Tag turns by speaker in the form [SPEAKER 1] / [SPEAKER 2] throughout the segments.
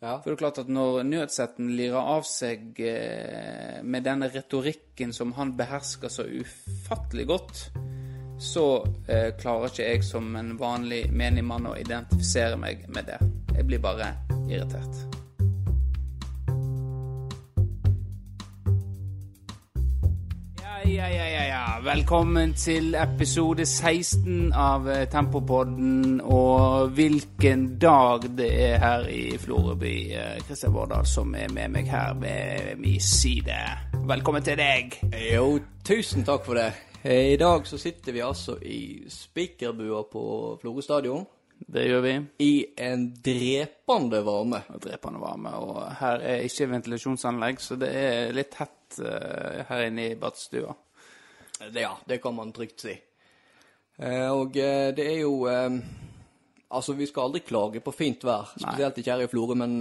[SPEAKER 1] Ja.
[SPEAKER 2] For det er klart at når Nødsetten lirer av seg eh, med denne retorikken som han behersker så ufattelig godt, så eh, klarer ikke jeg som en vanlig menig mann å identifisere meg med det. Jeg blir bare irritert. Ja, ja, ja, ja. Velkommen til episode 16 av eh, Tempopodden. Og hvilken dag det er her i Floreby, Kristian Vårdal, som er med meg her ved min side. Velkommen til deg.
[SPEAKER 1] Jo, tusen takk for det. I dag så sitter vi altså i spikerbua på Florø stadion
[SPEAKER 2] Det gjør vi.
[SPEAKER 1] i en drepende varme.
[SPEAKER 2] Drepende varme. Og her er ikke ventilasjonsanlegg, så det er litt eh, her inne i badstua.
[SPEAKER 1] Ja, det kan man trygt si. Uh, og uh, det er jo Altså, vi skal aldri klage på fint vær, spesielt ikke her i Florø, men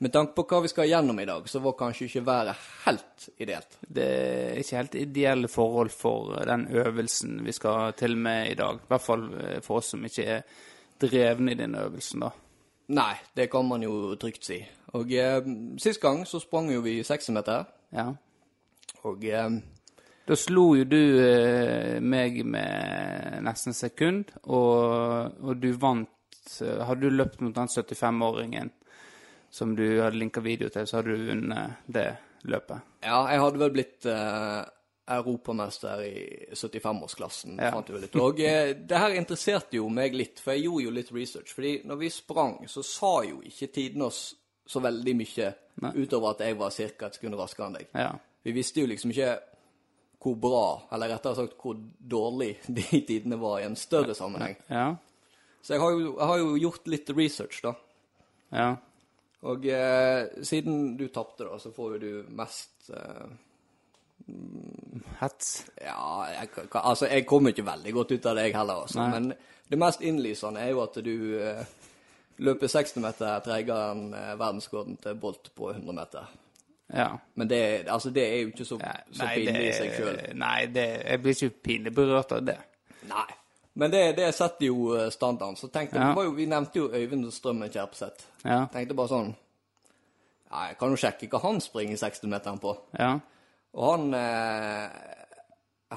[SPEAKER 1] med tanke på hva vi skal gjennom i dag, så var kanskje ikke været helt ideelt.
[SPEAKER 2] Det er ikke helt ideelle forhold for den øvelsen vi skal til med i dag. I hvert fall for oss som ikke er drevne i den øvelsen, da.
[SPEAKER 1] Nei, det kan man jo trygt si. Og eh, sist gang så sprang jo vi 60 meter,
[SPEAKER 2] Ja.
[SPEAKER 1] Og eh,
[SPEAKER 2] Da slo jo du eh, meg med nesten sekund, og, og du vant eh, Hadde du løpt mot den 75-åringen som du hadde linka video til, så hadde du vunnet det løpet.
[SPEAKER 1] Ja, jeg hadde vel blitt eh, europamester i 75-årsklassen,
[SPEAKER 2] Ja.
[SPEAKER 1] fant du vel ut. Og eh, det her interesserte jo meg litt, for jeg gjorde jo litt research. Fordi når vi sprang, så sa jo ikke tiden oss så veldig mye
[SPEAKER 2] Nei.
[SPEAKER 1] utover at jeg var ca. et sekund raskere enn deg.
[SPEAKER 2] Ja.
[SPEAKER 1] Vi visste jo liksom ikke hvor bra, eller rettere sagt hvor dårlig de tidene var i en større sammenheng.
[SPEAKER 2] Ja.
[SPEAKER 1] Så jeg har jo, jeg har jo gjort litt research, da.
[SPEAKER 2] Ja.
[SPEAKER 1] Og eh, siden du tapte, da, så får jo du mest eh,
[SPEAKER 2] Hets.
[SPEAKER 1] Ja, jeg, altså, jeg kommer ikke veldig godt ut av det, jeg heller, altså.
[SPEAKER 2] Nei.
[SPEAKER 1] Men det mest innlysende er jo at du eh, løper 60 meter treigere enn eh, verdensrekorden til Bolt på 100 meter.
[SPEAKER 2] Ja.
[SPEAKER 1] Men det, altså, det er jo ikke så,
[SPEAKER 2] Ja,
[SPEAKER 1] så
[SPEAKER 2] Nei,
[SPEAKER 1] pinlig
[SPEAKER 2] det,
[SPEAKER 1] i seg sjøl.
[SPEAKER 2] nei det, jeg blir ikke pinlig berørt av det.
[SPEAKER 1] Nei. Men det, det setter jo eh, standarden. Så tenkte
[SPEAKER 2] Ja.
[SPEAKER 1] jo, Vi nevnte jo Øyvind Strømmen Kjerpseth.
[SPEAKER 2] Ja.
[SPEAKER 1] Tenkte bare sånn Ja, jeg kan jo sjekke hva han springer 60-meteren på.
[SPEAKER 2] Ja.
[SPEAKER 1] Og han eh,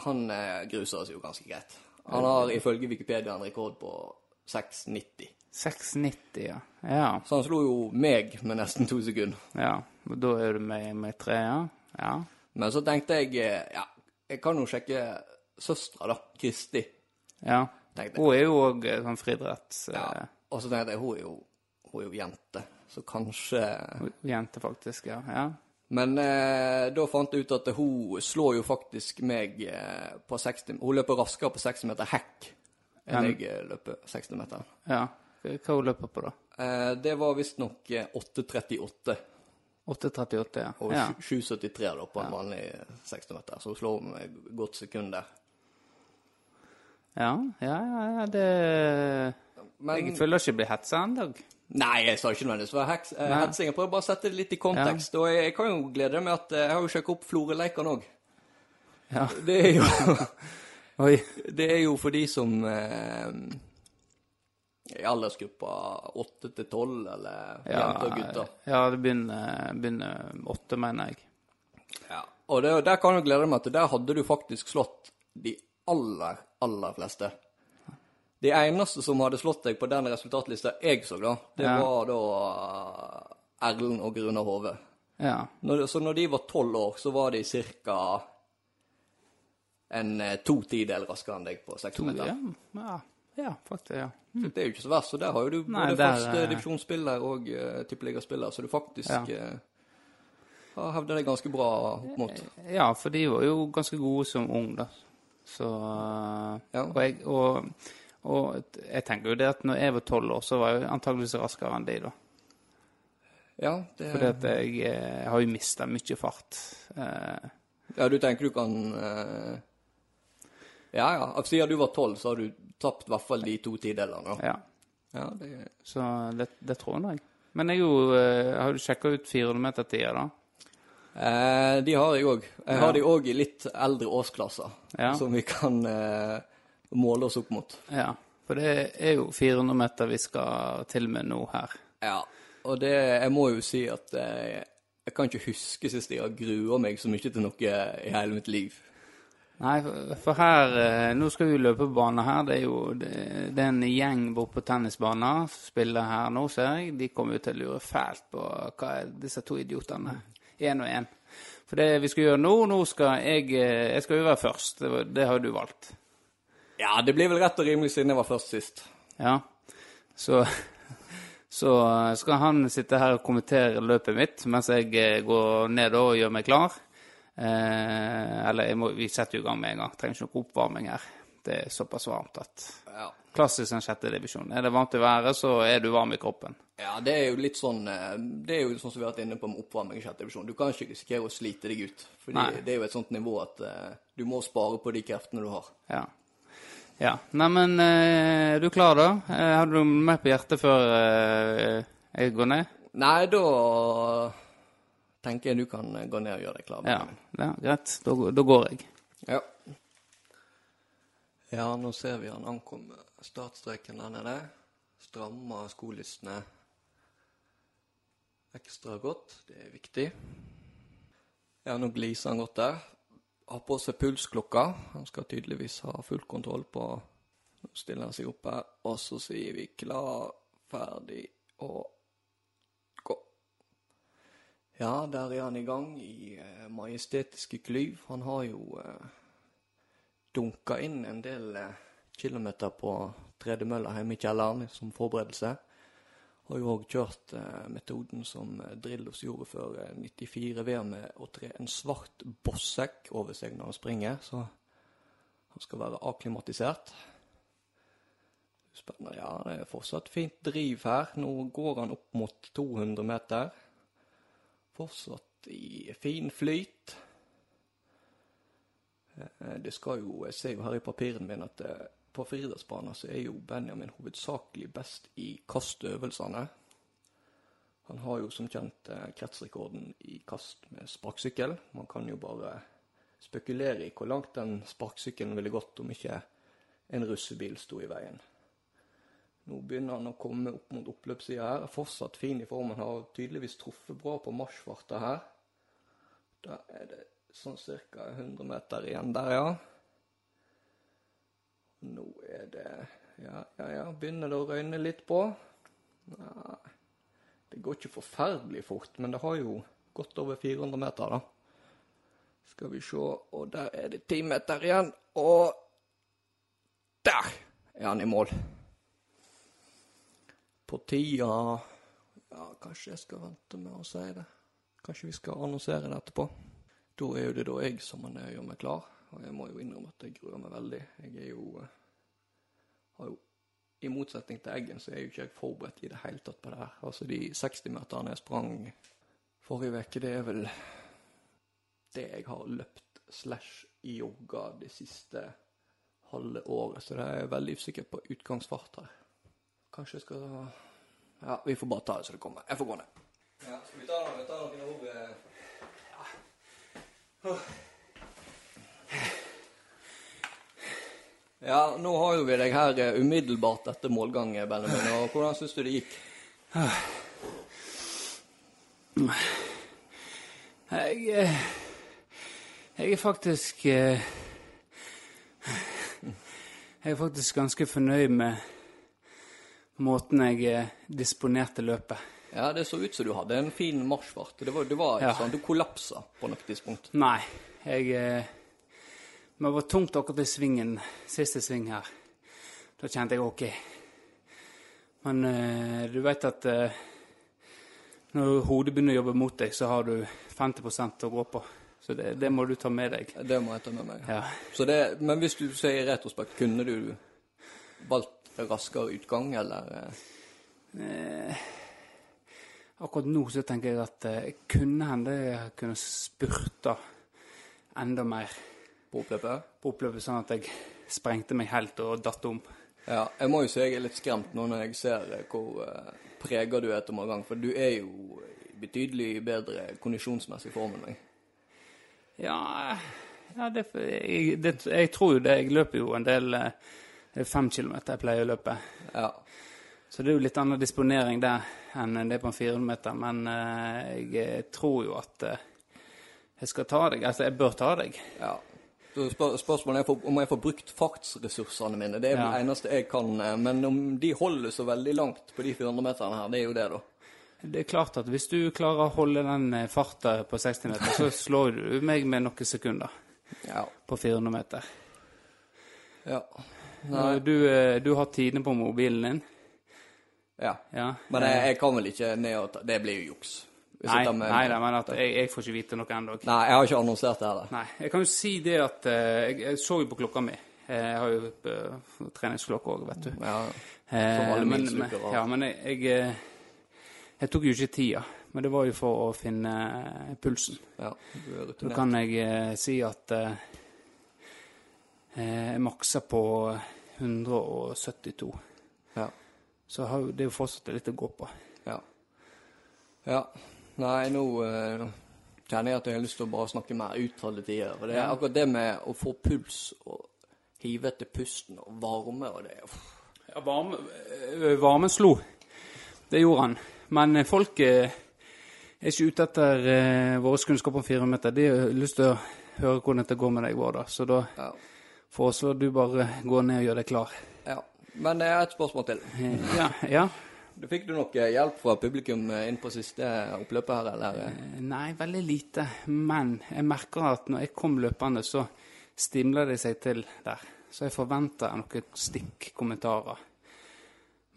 [SPEAKER 1] Han eh, gruser oss jo ganske greit. Han har ifølge Wikipedia en rekord på 6,90.
[SPEAKER 2] 6,90, ja. Ja.
[SPEAKER 1] Så han slo jo meg med nesten to sekunder.
[SPEAKER 2] ja. Da er du med, med tre, ja? Ja.
[SPEAKER 1] Men så tenkte jeg eh, ja, jeg kan jo sjekke søstera, da. Kristi.
[SPEAKER 2] ja. Hun er jo òg sånn friidretts...
[SPEAKER 1] Ja. Og så tenkte jeg hun er jo, hun er jo jente, så kanskje
[SPEAKER 2] Jente, faktisk, ja. ja.
[SPEAKER 1] Men eh, da fant jeg ut at hun slår jo faktisk meg eh, på 60 Hun løper raskere på 60 meter hekk enn jeg eh, løper 60 meter.
[SPEAKER 2] ja. Hva hun løper på, da?
[SPEAKER 1] Eh, det var visstnok eh, 8,38
[SPEAKER 2] 8,38, ja.
[SPEAKER 1] og
[SPEAKER 2] ja.
[SPEAKER 1] 7,73 da på en vanlig 60 meter. Så hun slår meg et godt sekund der.
[SPEAKER 2] Ja, ja, ja, det
[SPEAKER 1] Men
[SPEAKER 2] Jeg føler ikke jeg blir hetsa ennå.
[SPEAKER 1] Nei, jeg sa ikke nødvendigvis det var heks, eh, hetsing. Jeg prøver bare å sette det litt i kontekst. Og jeg, jeg kan jo glede deg med at eh, jeg har jo sjekket opp Florø-leikene òg.
[SPEAKER 2] Ja.
[SPEAKER 1] Det er jo. Det er jo for de som eh, i aldersgruppa 8 til 12, eller
[SPEAKER 2] Ja,
[SPEAKER 1] jenter og gutter.
[SPEAKER 2] ja det begynner, begynner åtte, mener jeg.
[SPEAKER 1] Ja. Og det, der kan du glede deg til. der hadde du faktisk slått de aller, aller fleste. De eneste som hadde slått deg på den resultatlista jeg så, da, det
[SPEAKER 2] Ja.
[SPEAKER 1] var da eh, Erlend og Grunar Hove.
[SPEAKER 2] Ja.
[SPEAKER 1] Når, så når de var tolv år, så var de ca. en eh, to tidel raskere enn deg på 60 meter.
[SPEAKER 2] Ja, ja, ja faktisk. ja.
[SPEAKER 1] Så Det er jo ikke så verst. Så der har jo du
[SPEAKER 2] Nei,
[SPEAKER 1] både
[SPEAKER 2] der,
[SPEAKER 1] fast
[SPEAKER 2] eh,
[SPEAKER 1] divisjonsspiller og uh, tippeligaspiller, så du faktisk
[SPEAKER 2] Ja.
[SPEAKER 1] uh, har hevda deg ganske bra opp mot.
[SPEAKER 2] Ja, for de var jo ganske gode som ung, da. Så
[SPEAKER 1] Ja.
[SPEAKER 2] og, jeg, og, og jeg tenker jo det at når jeg var tolv år, så var jeg antageligvis raskere enn de, da.
[SPEAKER 1] Ja, det,
[SPEAKER 2] Fordi at jeg, jeg har jo mista mye fart. Uh,
[SPEAKER 1] ja, du tenker du kan uh... Ja, ja. Siden du var tolv, så har du tapt i hvert fall de to tidelene.
[SPEAKER 2] ja.
[SPEAKER 1] Ja, det,
[SPEAKER 2] Så det, det tror jeg. Men jeg, jo, eh, har du sjekka ut 400-meter-tida, da?
[SPEAKER 1] eh, de har jeg òg. Jeg
[SPEAKER 2] Ja.
[SPEAKER 1] har de òg i litt eldre årsklasser,
[SPEAKER 2] Ja.
[SPEAKER 1] som vi kan eh, måle oss opp mot.
[SPEAKER 2] Ja. For det er jo 400 meter vi skal til med nå her.
[SPEAKER 1] Ja. og det, jeg må jo si at eh, jeg kan ikke huske sist jeg har grua meg så mye til noe i hele mitt liv.
[SPEAKER 2] Nei, for- her eh, Nå skal vi løpe på banen her. Det er jo det, er en gjeng bort på tennisbanen som spiller her nå, ser jeg. De kommer jo til å lure fælt på hva er disse to idiotene. Én og én. For det vi skal gjøre nå Nå skal jeg eh, Jeg skal jo være først. Det, det har du valgt.
[SPEAKER 1] Ja, det blir vel rett og rimelig siden jeg var først sist.
[SPEAKER 2] Ja. Så så skal han sitte her og kommentere løpet mitt mens jeg eh, går ned og gjør meg klar. Eh, eller må, vi setter jo i gang med en gang. Trenger ikke noe oppvarming her. Det er såpass varmt at
[SPEAKER 1] Ja.
[SPEAKER 2] Klassisk en sjettedivisjon. Er det varmt i været, så er du varm i kroppen.
[SPEAKER 1] Ja, det er jo litt sånn eh, Det er jo sånn som vi har vært inne på med oppvarming i sjettedivisjon. Du kan ikke risikere å slite deg ut.
[SPEAKER 2] For
[SPEAKER 1] det er jo et sånt nivå at uh, du må spare på de kreftene du har.
[SPEAKER 2] Ja. ja. Neimen, eh, er du klar, da? Har du noe mer på hjertet før jeg går ned?
[SPEAKER 1] Nei, da tenker jeg du kan eh, gå ned og gjøre deg klar.
[SPEAKER 2] Ja, ja greit. Da, da går jeg.
[SPEAKER 1] Ja. Ja, nå ser vi han ankom startstreken der nede. Strammer skolissene ekstra godt. Det er viktig. Ja, nå gliser han godt der. Har på seg pulsklokka. Han skal tydeligvis ha full kontroll på Nå stiller han seg opp her, og så sier vi klar, ferdig og. Ja, der er han i gang i eh, majestetiske klyv. Han har jo eh, dunka inn en del eh, kilometer på tredemølla hjemme i kjelleren som forberedelse. Har jo òg kjørt eh, metoden som eh, Drillos gjorde før eh, 94 VM med å tre en svart bossekk over seg når han springer, så han skal være akklimatisert. Spennende. Ja, det er fortsatt fint driv her. Nå går han opp mot 200 meter. Fortsatt i fin flyt. Eh, Det skal jo, Jeg ser jo her i papirene mine at eh, på friidrettsbanen så er jo Benjamin hovedsakelig best i kastøvelsene. Han har jo som kjent eh, kretsrekorden i kast med sparkesykkel. Man kan jo bare spekulere i hvor langt den sparkesykkelen ville gått om ikke en russebil sto i veien. Nå begynner han å komme opp mot oppløpssida her. Er fortsatt fin i formen. Har tydeligvis truffet bra på marsjfarta her. Da er det sånn ca. 100 meter igjen der, ja. Nå er det Ja, ja, ja. Begynner det å røyne litt på? Nei, det går ikke forferdelig fort, men det har jo gått over 400 meter, da. Skal vi se, og der er det 10 meter igjen, og der er han i mål. På tida Ja, kanskje jeg skal vente med å si det. Kanskje vi skal annonsere det etterpå. Da er jo det da jeg som man gjør meg klar. Og jeg må jo innrømme at jeg gruer meg veldig. Jeg er jo eh, har jo I motsetning til Eggen så er jo ikke jeg forberedt i det hele tatt på det her. Altså de 60-meterne jeg sprang forrige uke, det er vel det jeg har løpt slash jogga det siste halve året. Så det er jeg veldig usikker på utgangsfart her. Kanskje jeg skal Ja, vi får bare ta det så det kommer. Jeg får gå ned. Ja, skal vi ta, noe- ta noen ord eh, Ja, nå har jo vi deg her eh, umiddelbart etter målgang, Benjamin. Og hvordan syns du det gikk?
[SPEAKER 2] Jeg, eh, jeg er faktisk Jeg er faktisk ganske fornøyd med måten jeg eh, disponerte løpet.
[SPEAKER 1] Ja, det så ut som du hadde en fin marsjfart. Det var, det var
[SPEAKER 2] Ja.
[SPEAKER 1] sånn, Du kollapsa på noe tidspunkt.
[SPEAKER 2] Nei, jeg eh, Men det var tungt akkurat i svingen, siste sving her. Da kjente jeg OK. Men eh, du vet at eh, når hodet begynner å jobbe mot deg, så har du 50% å gå på. Så det, det må du ta med deg.
[SPEAKER 1] Det må jeg ta med meg.
[SPEAKER 2] Ja.
[SPEAKER 1] Så det, men hvis du sier i retrospekt, kunne du valgt raskere utgang, eller eh,
[SPEAKER 2] Akkurat nå så tenker jeg at det kunne hende jeg kunne spurta enda mer
[SPEAKER 1] på oppløpet?
[SPEAKER 2] på oppløpet, sånn at jeg sprengte meg helt og datt om.
[SPEAKER 1] Ja, jeg må jo si jeg er litt skremt nå når jeg ser eh, hvor prega du er etter mange ganger, for du er jo betydelig bedre kondisjonsmessig form enn meg.
[SPEAKER 2] Ja, ja det, jeg, det, jeg tror jo det. Jeg løper jo en del eh, fem kilometer jeg pleier å løpe.
[SPEAKER 1] Ja.
[SPEAKER 2] Så det er jo litt annen disponering der enn det er på en 400 meter. Men uh, jeg tror jo at uh, jeg skal ta deg. Altså, jeg bør ta deg.
[SPEAKER 1] Ja. Spør spørsmålet er om jeg får brukt fartsressursene mine. Det er
[SPEAKER 2] Ja.
[SPEAKER 1] det eneste jeg kan. eh, Men om de holder så veldig langt på de 400 meterne her, det er jo det, da.
[SPEAKER 2] Det er klart at hvis du klarer å holde den farta på 60 meter, så slår du meg med noen sekunder
[SPEAKER 1] Ja.
[SPEAKER 2] på 400 meter.
[SPEAKER 1] Ja.
[SPEAKER 2] Og Du, eh, du har tidene på mobilen din.
[SPEAKER 1] ja.
[SPEAKER 2] Ja.
[SPEAKER 1] Men jeg, jeg kan vel ikke ned og ta Det blir jo juks.
[SPEAKER 2] Nei,
[SPEAKER 1] med-
[SPEAKER 2] nei, da, men at jeg, jeg får ikke vite noe ennå.
[SPEAKER 1] Nei, jeg har ikke annonsert det heller.
[SPEAKER 2] Nei. Jeg kan jo si det at eh, jeg, jeg så jo på klokka mi. Jeg har jo uh, treningsklokke òg, vet du.
[SPEAKER 1] Ja.
[SPEAKER 2] Eh,
[SPEAKER 1] Som alle
[SPEAKER 2] men, men, ja, men jeg, jeg, eh, tok jo ikke tida. Men det var jo for å finne eh, pulsen.
[SPEAKER 1] ja. Du er
[SPEAKER 2] Da kan jeg eh, si at eh, eh, maksa på 172.
[SPEAKER 1] Ja.
[SPEAKER 2] Så har, det er jo fortsatt litt å gå på.
[SPEAKER 1] Ja. ja. Nei, nå eh, kjenner jeg at jeg har lyst til å bare snakke mer uttalte tider. For det er akkurat det med å få puls og hive etter pusten og varme og det uff.
[SPEAKER 2] Ja, varme, øh, varmen slo. Det gjorde han. Men eh, folk eh, er ikke ute etter eh, vår kunnskap om 400 meter. De har lyst til å høre hvordan dette går med deg, Vårdal. Så da
[SPEAKER 1] Ja.
[SPEAKER 2] Foreslår du bare gå ned og gjør deg klar.
[SPEAKER 1] ja. Men det er et spørsmål til.
[SPEAKER 2] Eh, Ja, ja.
[SPEAKER 1] Du Fikk du noe hjelp fra publikum eh, inn på siste oppløpet her, eller?
[SPEAKER 2] Eh, Nei, veldig lite. Men jeg merker at når jeg kom løpende, så stimler de seg til der. Så jeg forventa noen stikkommentarer.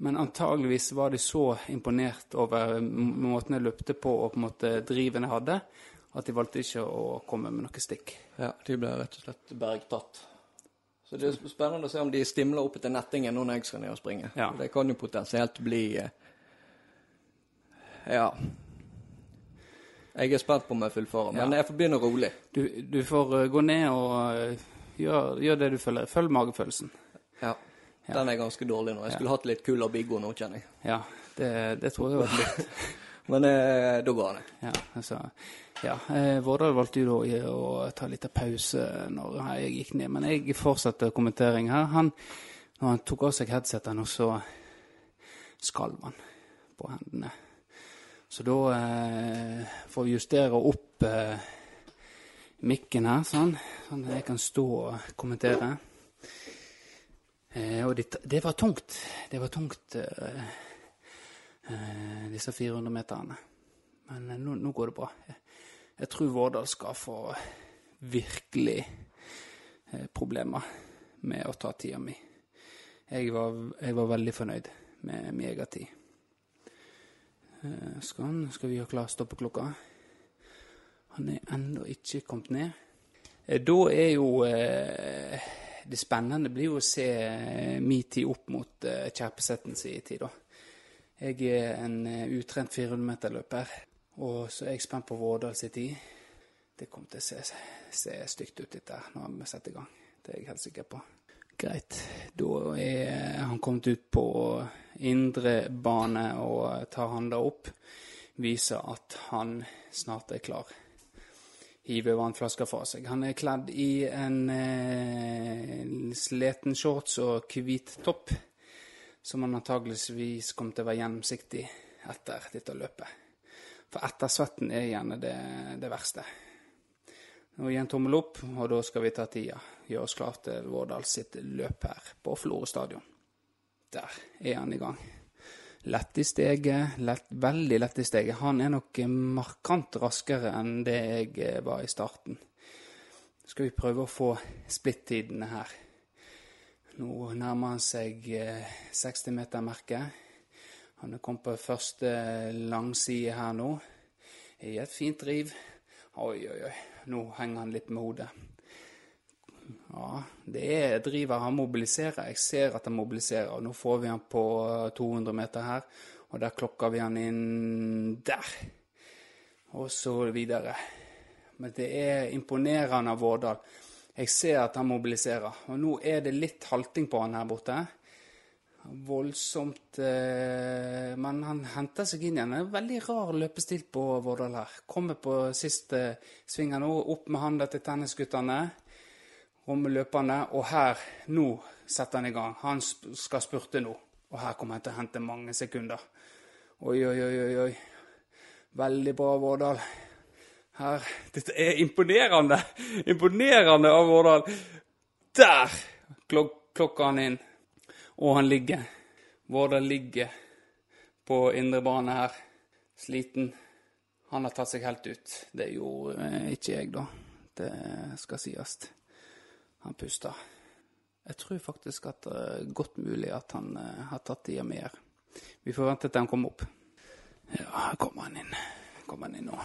[SPEAKER 2] Men antageligvis var de så imponert over måten jeg løpte på og på en måte driven jeg hadde, at de valgte ikke å komme med noe stikk.
[SPEAKER 1] Ja, de ble rett og slett bergtatt. Så det er spennende å se om de stimler opp etter nettingen nå når jeg skal ned og springe.
[SPEAKER 2] Ja.
[SPEAKER 1] Det kan jo potensielt bli eh, Ja. Jeg er spent på om jeg fullfører, men
[SPEAKER 2] Ja.
[SPEAKER 1] jeg får begynne rolig.
[SPEAKER 2] Du, du får eh, gå ned og gjør, gjøre gjør det du føler. Følg magefølelsen.
[SPEAKER 1] Ja. Den er ganske dårlig nå. Jeg skulle hatt litt Kulla Biggo nå, kjenner jeg.
[SPEAKER 2] Ja, det, det tror jeg var lurt.
[SPEAKER 1] Men eh, da går det.
[SPEAKER 2] Ja, altså, ja eh, Vårdal valgte jo da å ta litt av pause når jeg gikk ned, men jeg fortsatte kommentering her. Han, når han tok av seg headsetet og så skalv han på hendene. Så da eh, får vi justere opp eh, mikken her, sånn, sånn at jeg kan stå og kommentere. Eh, og det, det var tungt. Det var tungt, eh, eh, disse 400 meterne. Men eh, nå, nå går det bra. Jeg, jeg tror Vårdal skal få virkelig eh, problemer med å ta tida mi. Jeg var, jeg var veldig fornøyd med min egen tid. Eh, skal, han, skal vi ha klar stoppeklokka? Han er ennå ikke kommet ned. Eh, Da er jo eh, Det spennende blir jo å se eh, min tid opp mot eh, Kjerpesetten sin tid, da. Jeg er en eh, utrent 400-meterløper, og så er jeg spent på Vårdal sin tid. Det kommer til å se, se stygt ut, dette her, når vi setter i gang. Det er jeg helt sikker på. Greit. Da er han kommet ut på indre bane og tar handa opp. Viser at han snart er klar. Hiver vannflaska fra seg. Han er kledd i en eh, sleten shorts og hvit topp som han antageligvis kommer til å være gjennomsiktig etter dette løpet. For ettersvetten er gjerne det, det verste. Nå gi en tommel opp, og da skal vi ta tida. Gjøre oss klar til Vårdal sitt løp her på Florø stadion. Der er han i gang. Lett i steget, lett, veldig lett i steget. Han er nok markant raskere enn det jeg var i starten. Skal vi prøve å få splittidene her. Nå nærmer han seg eh, 60-metermerket. Han er kommet på første langside her nå. I et fint driv. Oi, oi, oi. Nå henger han litt med hodet. Ja, det er driver. Han mobiliserer. Jeg ser at han mobiliserer. Nå får vi han på 200 meter her, og der klokker vi han inn der. Og så videre. Men det er imponerende av Vårdal. Jeg ser at han mobiliserer. Og nå er det litt halting på han her borte. Voldsomt eh, Men han henter seg inn igjen. Det er veldig rar løpestil på Vårdal her. Kommer på siste svinger nå, opp med handa til tennisguttene. Romme løpende. Og her, nå setter han i gang. Han skal spurte nå. Og her kommer han til å hente mange sekunder. Oi, oi, oi. oi. Veldig bra, Vårdal. Her. Dette er imponerende! Imponerende av hvordan Der klok klokka han inn. Og han ligger. Vårdal ligger på indre bane her. Sliten. Han har tatt seg helt ut. Det gjorde eh, ikke jeg, da. Det skal sies. Han puster. Jeg tror faktisk at det er godt mulig at han uh, har tatt tida mer. Vi får vente til han kommer opp. Ja, her kommer han inn. Kommer han inn nå.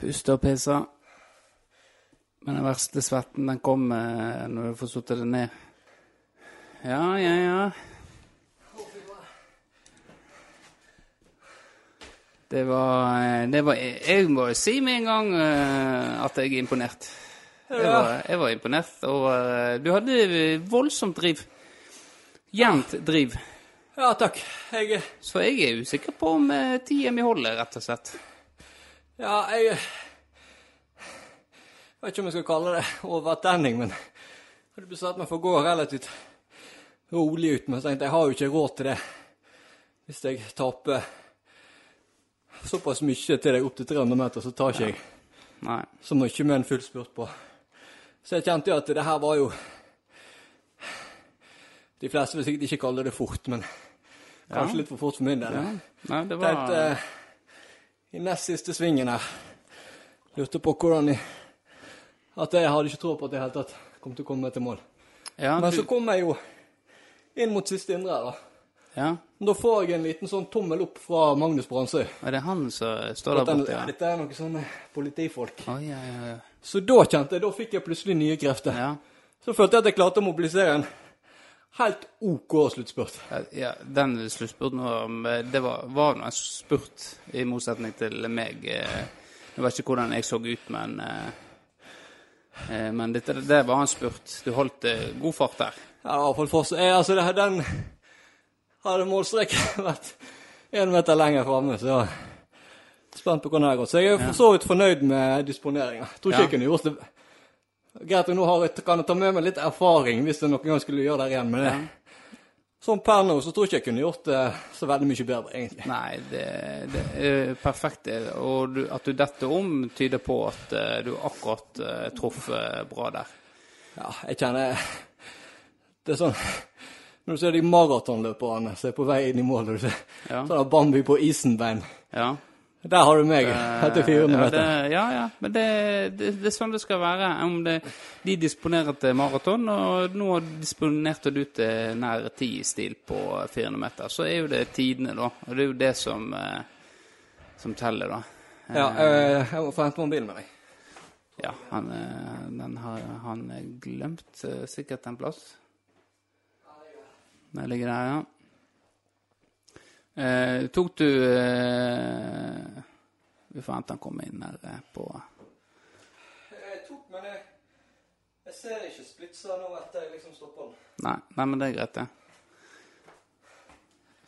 [SPEAKER 2] Puster og peser. Men den verste svetten, den kommer når du får satt det ned. Ja, ja, ja. Det var, eh, det var Jeg må jo si med en gang uh, at jeg er imponert. Jeg var, jeg var imponert. Og uh, du hadde voldsomt driv. Jevnt driv.
[SPEAKER 1] Ja, takk. Jeg
[SPEAKER 2] Så jeg er usikker på om tida mi holder, rett og slett.
[SPEAKER 1] Ja, jeg jeg vet ikke om jeg skal kalle det overtenning, men jeg hadde bestemt meg for å gå relativt rolig ut. Men jeg tenkte jeg har jo ikke råd til det hvis jeg taper såpass mye til deg opp til 300 meter, så tar ikke jeg
[SPEAKER 2] Nei.
[SPEAKER 1] så mye med en full spurt på. Så jeg kjente jo at det her var jo De fleste vil sikkert ikke kalle det fort, men kanskje
[SPEAKER 2] Ja.
[SPEAKER 1] litt for fort for min del.
[SPEAKER 2] Ja. Nei, det var
[SPEAKER 1] Tenkte i nest siste svingen her Lurte på hvordan jeg At jeg hadde ikke tro på at jeg i hele tatt kom til å komme meg til mål.
[SPEAKER 2] ja,
[SPEAKER 1] Men så kom jeg jo inn mot siste indre her, da.
[SPEAKER 2] ja.
[SPEAKER 1] Da får jeg en liten sånn tommel opp fra Magnus Bransøy.
[SPEAKER 2] Er det han som står der borte? Ja.
[SPEAKER 1] Dette er noen sånne politifolk.
[SPEAKER 2] Ja, ja, ja.
[SPEAKER 1] Så da kjente jeg, da fikk jeg plutselig nye krefter.
[SPEAKER 2] ja.
[SPEAKER 1] Så følte jeg at jeg klarte å mobilisere en helt OK sluttspurt.
[SPEAKER 2] Ja, den sluttspurten var Det var, var nå en spurt, i motsetning til meg. eh, Jeg vet ikke hvordan jeg så ut, men eh, eh, Men dette, det var en spurt. Du holdt eh, god fart der.
[SPEAKER 1] Ja, for det for jeg, altså det, den Hadde målstreken vært én meter lenger framme, så Spent på hvordan det har gått. Så jeg er for så vidt fornøyd med disponeringa. Tror ikke
[SPEAKER 2] Ja.
[SPEAKER 1] jeg kunne gjort det Greit, nå har kan jeg ta med meg litt erfaring hvis jeg noen gang skulle gjøre det igjen, men det, sånn per nå så tror jeg ikke jeg kunne gjort det så veldig mye bedre, egentlig.
[SPEAKER 2] Nei, det, det er perfekt. det. Og du, at du detter om, tyder på at eh, du akkurat uh, truffet bra der.
[SPEAKER 1] Ja, jeg kjenner Det er sånn Når du ser de maratonløperne som er på vei inn i mål, du ser
[SPEAKER 2] Ja.
[SPEAKER 1] sånn Bambi på isen-bein
[SPEAKER 2] Ja.
[SPEAKER 1] Der har du meg etter 400
[SPEAKER 2] ja,
[SPEAKER 1] meter.
[SPEAKER 2] det, ja, ja. Men det, det, det er sånn det skal være. Om det, de disponerer til maraton, og nå disponerte du til nær ti i stil på 400 meter, så er jo det tidene, da. Og det er jo det som, eh, som teller, da.
[SPEAKER 1] Ja, eh, jeg må få hente mobilen med deg.
[SPEAKER 2] Ja, han, eh, den har han glemt eh, sikkert en plass. Den ligger der, ja. Eh, tok du eh, Vi får vente han kommer inn her eh, på
[SPEAKER 1] Jeg tok, men jeg, jeg ser ikke splitsa nå etter jeg liksom stopper den.
[SPEAKER 2] Nei, nei, men det er greit, det.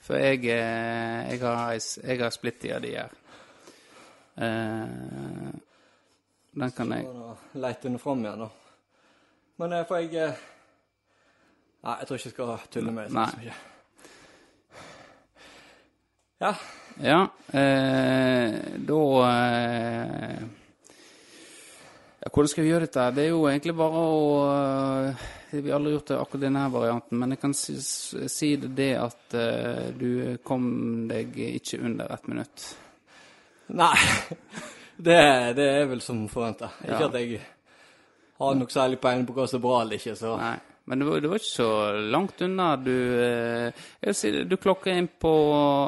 [SPEAKER 2] For jeg, eh, jeg har, jeg har splitt i av de her. Eh, den kan jeg
[SPEAKER 1] Leite den fram igjen, da. Men eh, får jeg Nei, jeg tror ikke jeg skal tulle med det.
[SPEAKER 2] Nei.
[SPEAKER 1] så mye. Ja.
[SPEAKER 2] Ja, eh, da eh, ja, Hvordan skal vi gjøre dette? Det er jo egentlig bare å eh, Vi har aldri gjort det akkurat denne varianten, men jeg kan si, si det, at eh, du kom deg ikke under ett minutt.
[SPEAKER 1] Nei. Det, det er vel som forventa. Ikke
[SPEAKER 2] Ja.
[SPEAKER 1] at jeg har noe særlig peiling på hva som er bra eller ikke, så
[SPEAKER 2] Nei, men det var, det var ikke så langt unna. Du, eh, si, du klokker inn på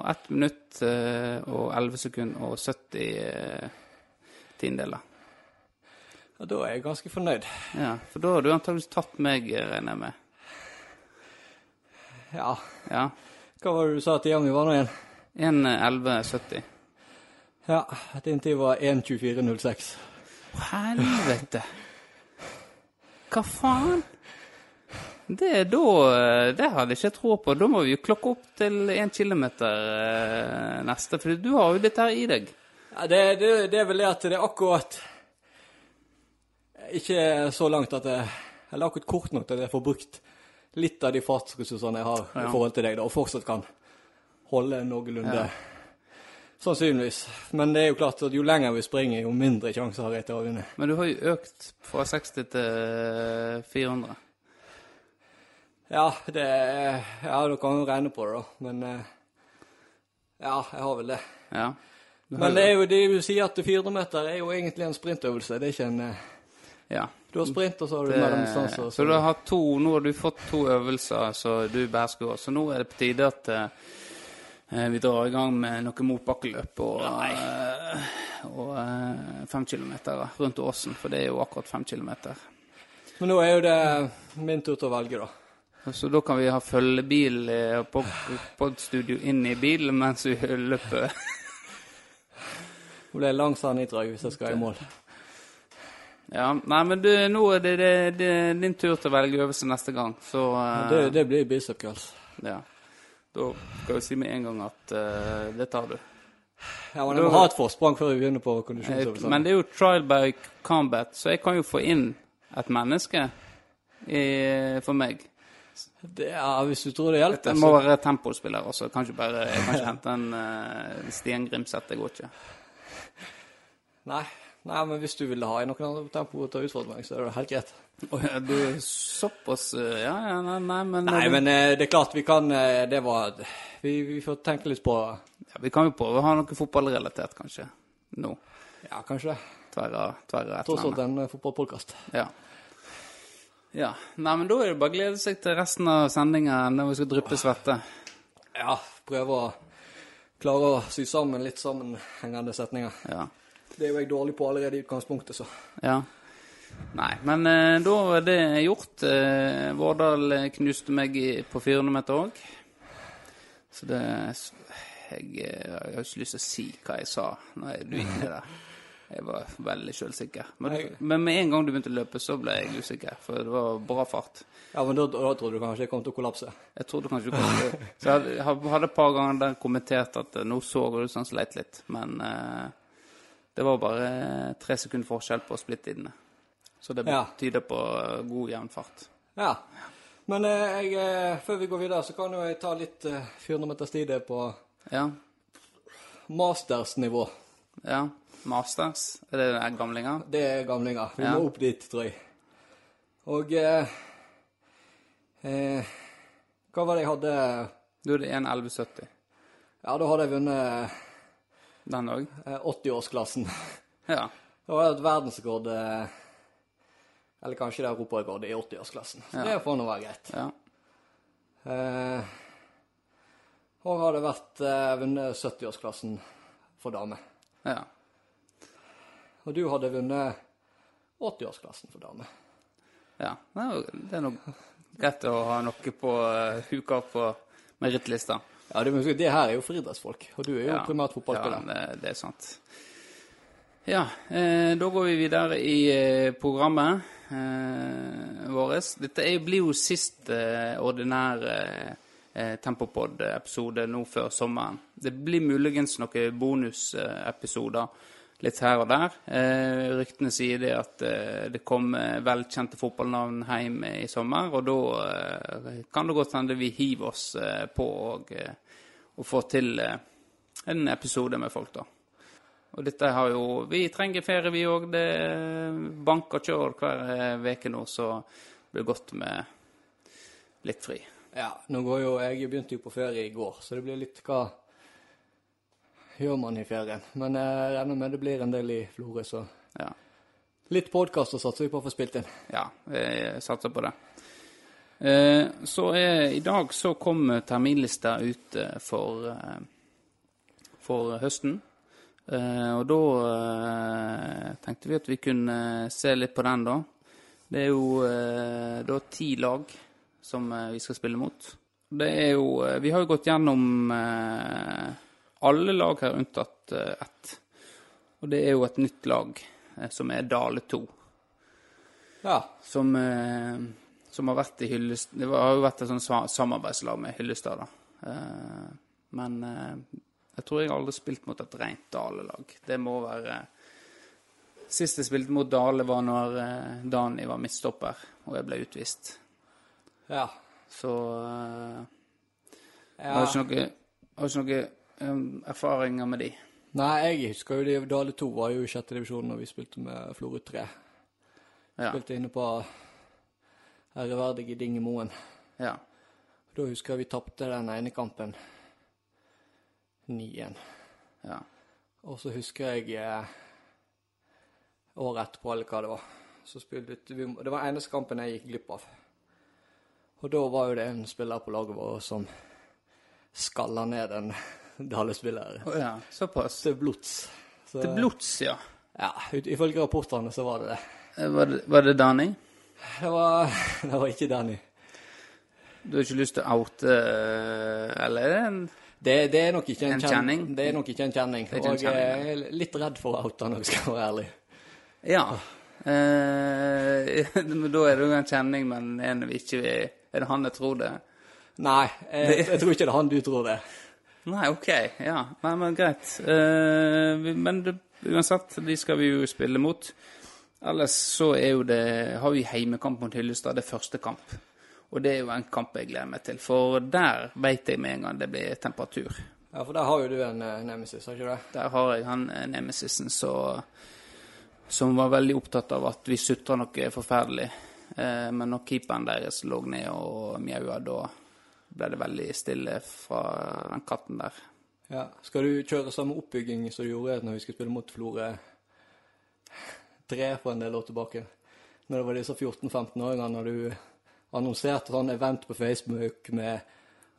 [SPEAKER 2] 1 minutt eh, og 11 sekunder og 70 eh, tiendedeler.
[SPEAKER 1] ja, da er jeg ganske fornøyd.
[SPEAKER 2] Ja, for da har du antakeligvis tatt meg, eh, regner jeg med.
[SPEAKER 1] Ja.
[SPEAKER 2] Ja.
[SPEAKER 1] Hva var det du sa tida mi var nå igjen?
[SPEAKER 2] 1.11,70.
[SPEAKER 1] Ja, din tid var 1.24,06.
[SPEAKER 2] Helvete! Hva faen? Det er da eh, Det hadde jeg ikke tro på. Da må vi jo klokke opp til 1 km neste, for du har jo dette her i deg.
[SPEAKER 1] Ja, det, det, det er vel det at det er akkurat ikke så langt at det Eller akkurat kort nok til at jeg får brukt litt av de fartsressursene jeg har
[SPEAKER 2] Ja.
[SPEAKER 1] i forhold til deg, da, og fortsatt kan holde noenlunde
[SPEAKER 2] Ja.
[SPEAKER 1] Sannsynligvis. Men det er jo klart at jo lenger vi springer, jo mindre sjanse har jeg til å vinne.
[SPEAKER 2] Men du har jo økt fra 60 til 400.
[SPEAKER 1] Ja, det Ja, du kan jo regne på det, da. Men eh, Ja, jeg har vel det.
[SPEAKER 2] Ja.
[SPEAKER 1] Men det er jo det du sier at 400 meter er jo egentlig en sprintøvelse. Det er ikke en eh,
[SPEAKER 2] Ja.
[SPEAKER 1] Du har sprint, og så har du mellomdistanse. og
[SPEAKER 2] så du har to, nå har du fått to øvelser så du behersker. Så nå er det på tide at uh, vi drar i gang med noe motbakkeløp og, uh, og uh, fem kilometer rundt Åsen. For det er jo akkurat fem kilometer.
[SPEAKER 1] Men nå er jo det min tur til å velge, da.
[SPEAKER 2] Så da kan vi ha følgebil eh, på podstudio inn i bilen mens vi løper.
[SPEAKER 1] Det blir lang drag hvis jeg skal i mål.
[SPEAKER 2] Ja, nei, men du, nå er det, det, det er din tur til å velge øvelse neste gang, så uh,
[SPEAKER 1] Det, det blir bicep curls.
[SPEAKER 2] Ja. Da skal vi si med en gang at uh, det tar du.
[SPEAKER 1] Ja, men jeg må ha et forsprang før vi begynner på kondisjonsøvelser.
[SPEAKER 2] Men det er jo trial by combat, så jeg kan jo få inn et menneske i, for meg.
[SPEAKER 1] Det, ja, hvis du tror det hjelper,
[SPEAKER 2] Det må være tempospiller også. Kan ikke bare jeg kan ikke hente en uh, Stian Grimseth. Det går ikke.
[SPEAKER 1] Nei. Nei, men hvis du ville ha i noen andre tempo til å utfordre meg, så er det helt greit.
[SPEAKER 2] Du er såpass eh, Ja, ja, nei, nei men
[SPEAKER 1] Nei, men eh, det er klart vi kan eh, Det var vi, vi får tenke litt på
[SPEAKER 2] ja, Vi kan jo prøve å ha noe fotballrelatert, kanskje. Nå.
[SPEAKER 1] Ja, kanskje.
[SPEAKER 2] Tverre, tverre et
[SPEAKER 1] Tross alt en fotballpodkast.
[SPEAKER 2] Ja. Ja. Nei, men da er det bare å glede seg til resten av sendinga når vi skal dryppe svette.
[SPEAKER 1] Ja, prøve å klare å sy sammen litt sammenhengende setninger.
[SPEAKER 2] Ja.
[SPEAKER 1] Det er jo jeg dårlig på allerede i utgangspunktet, så.
[SPEAKER 2] Ja. Nei, men eh, da var det gjort. Eh, Vårdal knuste meg i, på 400 meter òg. Så det jeg, eh, jeg har ikke lyst til å si hva jeg sa når jeg, du gikk ned der. Jeg var veldig sjølsikker. Men, men med en gang du begynte å løpe, så ble jeg usikker. For det var bra fart.
[SPEAKER 1] Ja, men da, da trodde du kanskje jeg kom til å kollapse.
[SPEAKER 2] Jeg trodde kanskje du kom til Så jeg hadde- et par ganger der kommentert at eh, nå så du sånn sleit litt. Men eh, det var bare tre sekunder forskjell på splittidene. Så det tyder på eh, god jevn fart.
[SPEAKER 1] Ja. Men eh, jeg, eh, før vi går videre, så kan jo jeg ta litt eh, 400 meters tid på
[SPEAKER 2] Ja.
[SPEAKER 1] mastersnivå.
[SPEAKER 2] ja. Masters, er det den gamlinga?
[SPEAKER 1] Det er gamlinger. Vi
[SPEAKER 2] Ja.
[SPEAKER 1] må opp dit, tror jeg. Og eh, eh, Hva var det jeg hadde
[SPEAKER 2] Du hadde det 1.11,70.
[SPEAKER 1] Ja, da hadde jeg vunnet
[SPEAKER 2] Den òg?
[SPEAKER 1] eh, 80-årsklassen.
[SPEAKER 2] Ja.
[SPEAKER 1] Da var det et verdensrekord eh, Eller kanskje det er europarekord i 80-årsklassen. Så
[SPEAKER 2] Ja.
[SPEAKER 1] det får nå være greit.
[SPEAKER 2] ja.
[SPEAKER 1] Eh, og har det vært eh, vunnet 70-årsklassen for dame.
[SPEAKER 2] Ja.
[SPEAKER 1] Og du hadde vunnet 80-årsklassen for dame.
[SPEAKER 2] ja. Det er nok greit å ha noe på uh, huka på merittlista.
[SPEAKER 1] Ja, det, det her er jo for idrettsfolk, og du er jo
[SPEAKER 2] Ja.
[SPEAKER 1] primært fotballspiller.
[SPEAKER 2] Ja, det, det er sant. Ja, eh, da går vi videre i eh, programmet eh, vårt. Dette er, blir jo sist eh, ordinær eh, Tempopod-episode nå før sommeren. Det blir muligens noen bonusepisoder litt her og der. Eh, ryktene sier det at eh, det kommer velkjente fotballnavn hjem i sommer, og da eh, kan det godt hende vi hiver oss eh, på og, eh, og får til eh, en episode med folk, da. Og dette har jo Vi trenger ferie, vi òg. Det banker kjør hver uke nå, så det blir godt med litt fri.
[SPEAKER 1] Ja, nå går jo Jeg begynte jo på ferie i går, så det blir litt hva gjør man i ferien. Men jeg regner med det blir en del i Florø, så
[SPEAKER 2] Ja.
[SPEAKER 1] litt podkaster satser vi på å få spilt inn.
[SPEAKER 2] ja jeg satser på det. Eh, så i dag så kom terminlista ut eh, for, eh, for høsten. Eh, og da eh, tenkte vi at vi kunne se litt på den, da. Det er jo eh, da ti lag som eh, vi skal spille mot. Det er jo eh, Vi har jo gått gjennom eh, alle lag her unntatt eh, ett. Og det er jo et nytt lag eh, som er Dale 2
[SPEAKER 1] Ja.
[SPEAKER 2] som, eh, som har vært i Hyllestad Det har jo vært et sånt samarbeidslag med Hyllestad, da. Men jeg tror jeg aldri har spilt mot et rent Dale-lag. Det må være Sist jeg spilte mot Dale, var når Dani var midtstopper, og jeg ble utvist.
[SPEAKER 1] ja.
[SPEAKER 2] Så uh,
[SPEAKER 1] Ja.
[SPEAKER 2] har ikke noe, har ikke noe um, erfaringer med de.
[SPEAKER 1] Nei, jeg husker jo de, Dale 2 var jo i sjette divisjon når vi spilte med Florø 3.
[SPEAKER 2] Ja.
[SPEAKER 1] Spilte inne på ærverdige Dingemoen.
[SPEAKER 2] ja.
[SPEAKER 1] Da husker jeg vi tapte den ene kampen 9-1.
[SPEAKER 2] ja.
[SPEAKER 1] Og så husker jeg eh, året etterpå, eller hva det var, så spilte vi Det var eneste kampen jeg gikk glipp av. Og da var jo det en spiller på laget vårt som skalla ned en Dale-spiller
[SPEAKER 2] Oh, ja, såpass.
[SPEAKER 1] til blods. Så,
[SPEAKER 2] Til blods, ja.
[SPEAKER 1] Ja, ut- ifølge rapportene så var det det.
[SPEAKER 2] Eh, Var det, var det Danny?
[SPEAKER 1] Det var, det var ikke Danny.
[SPEAKER 2] Du har ikke lyst til å oute eh, Eller er det en
[SPEAKER 1] Det, det er nok ikke en,
[SPEAKER 2] En
[SPEAKER 1] kjen-
[SPEAKER 2] kjenning?
[SPEAKER 1] Det er nok ikke en kjenning.
[SPEAKER 2] ikke en
[SPEAKER 1] og jeg er litt redd for å oute han, skal jeg være ærlig.
[SPEAKER 2] Ja. Eh, men da er det jo en kjenning, men en vi ikke Er det han jeg tror det?
[SPEAKER 1] Nei, jeg, jeg tror ikke det er han du tror det.
[SPEAKER 2] Nei, OK. Ja. Nei, men greit. Eh, men det, uansett, de skal vi jo spille mot. Ellers så er jo det Har vi heimekamp mot Hyllestad. Det er første kamp. Og det er jo en kamp jeg gleder meg til. For der veit jeg med en gang det blir temperatur.
[SPEAKER 1] Ja, for der har jo du en uh, nemesis, har ikke du det?
[SPEAKER 2] Der har jeg han eh, nemesisen så, som var veldig opptatt av at vi sutra noe forferdelig. Eh, men når keeperen deres lå ned og mjaua, da ble det veldig stille fra den katten der.
[SPEAKER 1] Ja. Skal du kjøre samme oppbygging som du gjorde når vi skulle spille mot Florø 3 for en del år tilbake? Når det var disse 14-15-åringene, når du annonserte sånn event på Facebook med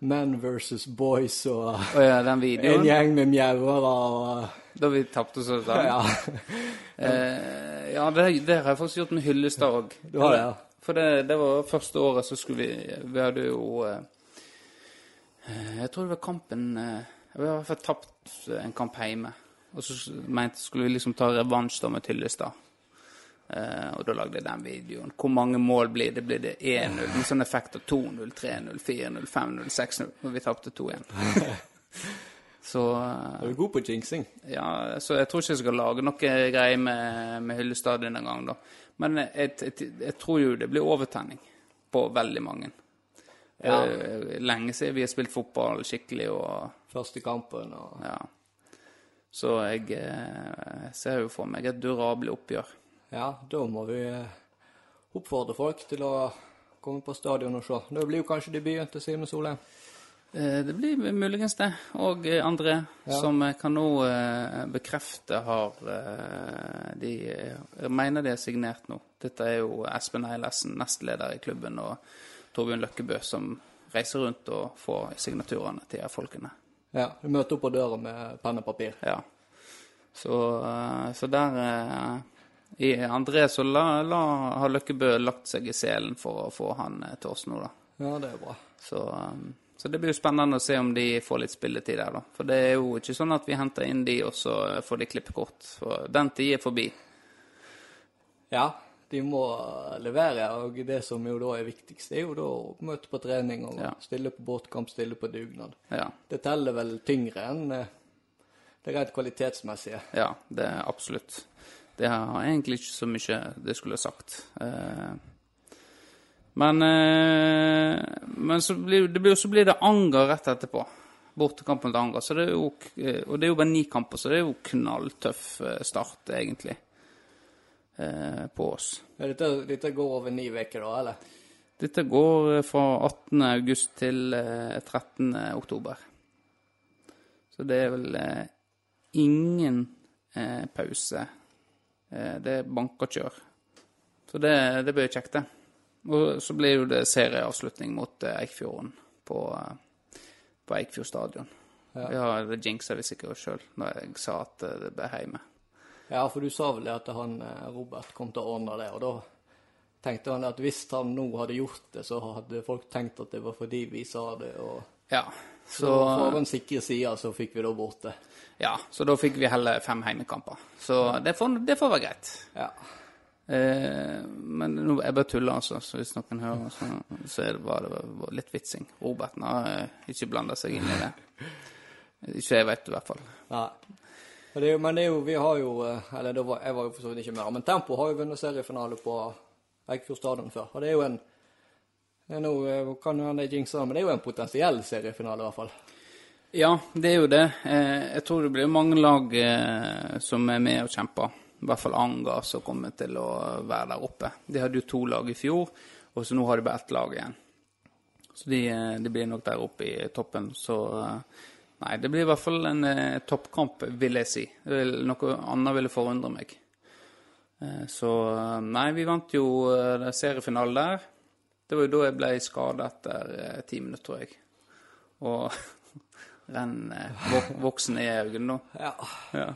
[SPEAKER 1] Men versus Boys og
[SPEAKER 2] oh, ja, den
[SPEAKER 1] en gjeng med mjauere og
[SPEAKER 2] Da vi tapte så sånn?
[SPEAKER 1] Ja,
[SPEAKER 2] Eh, ja, det, det har jeg faktisk gjort med Hyllestad òg.
[SPEAKER 1] du har det, ja.
[SPEAKER 2] For det, det var første året så skulle vi Vi hadde jo eh, Jeg tror det var kampen Jeg Vi har i hvert fall tapt en kamp hjemme. Og så mente skulle vi liksom ta revansj da med Tyllestad. Uh, og da lagde jeg den videoen. Hvor mange mål blir det? Blir det 1-0? En sånn effekt av 2-0, 3-0, 4-0, 5-0, 6-0. Og vi tapte 2-1. Så eh,
[SPEAKER 1] Er god på jinxing?
[SPEAKER 2] ja, så jeg tror ikke jeg skal lage noe greier med, med Hyllestad denne gang, da. Men jeg, jeg, jeg tror jo det blir overtenning på veldig mange.
[SPEAKER 1] Ja.
[SPEAKER 2] Eh, lenge siden vi har spilt fotball skikkelig, og
[SPEAKER 1] Første kampen og
[SPEAKER 2] ja. Så jeg eh, ser jo for meg et durabelig oppgjør.
[SPEAKER 1] Ja, da må vi eh, oppfordre folk til å komme på stadion og se. Det blir jo kanskje debuten til Simen Solheim.
[SPEAKER 2] Det blir muligens det. Og André,
[SPEAKER 1] Ja.
[SPEAKER 2] som jeg kan nå bekrefte har De jeg mener de er signert nå. Dette er jo Espen Eilesen, nestleder i klubben, og Torbjørn Løkkebø, som reiser rundt og får signaturene til folkene.
[SPEAKER 1] Ja, du møter opp på døra med penn og papir.
[SPEAKER 2] Ja. Så, eh, så der eh, I André så la, la, har Løkkebø lagt seg i selen for å få han eh, til oss nå, da.
[SPEAKER 1] Ja, det er bra.
[SPEAKER 2] Så, så det blir jo spennende å se om de får litt spilletid der, da. For det er jo ikke sånn at vi henter inn de, og så får de klippekort. For den tid er forbi.
[SPEAKER 1] Ja, de må levere, og det som jo da er viktigst, er jo da å møte på trening og
[SPEAKER 2] Ja.
[SPEAKER 1] stille på båtkamp, stille på dugnad.
[SPEAKER 2] Ja,
[SPEAKER 1] Det teller vel tyngre enn eh, det rent kvalitetsmessige.
[SPEAKER 2] ja det er absolutt. Det har egentlig ikke så mye det skulle jeg sagt. Eh, men eh, men så blir, det blir, så blir det Anger rett etterpå. Bortekampen til Anger. Så det er jo, og det er jo bare ni kamper, så det er jo knalltøff start, egentlig, eh, på oss.
[SPEAKER 1] Ja, dette, dette går over ni uker, da, eller?
[SPEAKER 2] Dette går eh, fra 18. august til eh, 13. oktober. Så det er vel eh, ingen eh, pause. Eh, det er bank og kjør. Så det, det blir kjekt, det. Og så blir jo det serieavslutning mot eh, Eikfjorden på, eh, på Eikfjord stadion.
[SPEAKER 1] Ja.
[SPEAKER 2] Ja, det jinxa vi sikkert sjøl når jeg sa at eh, det ble hjemme.
[SPEAKER 1] Ja, for du sa vel at han eh, Robert kom til å ordne det, og da tenkte han at hvis han nå hadde gjort det, så hadde folk tenkt at det var fordi vi sa det, og
[SPEAKER 2] Ja,
[SPEAKER 1] så
[SPEAKER 2] så
[SPEAKER 1] for den sikre sida så fikk vi da borte.
[SPEAKER 2] Ja, så da fikk vi heller fem heimekamper. Så det får, det får være greit.
[SPEAKER 1] Ja.
[SPEAKER 2] Eh, men nå, jeg bare tuller, altså. Så hvis noen hører, så, så det, var det var litt vitsing. Robert har ikke blanda seg inn i det. Ikke jeg vet, i hvert fall.
[SPEAKER 1] Nei. Det jo, men det er jo, vi har jo eh, Eller var, jeg var jo for så vidt ikke med, men Tempo har jo vunnet seriefinale på Eikfjord stadion før. Og det er jo en Det er Nå eh, kan jo hende jeg jinxer men det er jo en potensiell seriefinale, i hvert fall.
[SPEAKER 2] Ja, det er jo det. Eh, jeg tror det blir mange lag som er med og kjemper. I hvert fall Anga som kommer til å være der oppe. De hadde jo to lag i fjor, og så nå har de bare ett lag igjen. Så de, de blir nok der oppe i toppen. Så nei, det blir i hvert fall en eh, toppkamp, vil jeg si. Vil, noe annet ville forundre meg. Eh, så eh, nei, vi vant jo eh, seriefinalen der. Det var jo da jeg ble skada etter eh, ti minutter, tror jeg. Og renn eh, vok voksen i øynene nå.
[SPEAKER 1] Ja.
[SPEAKER 2] Ja.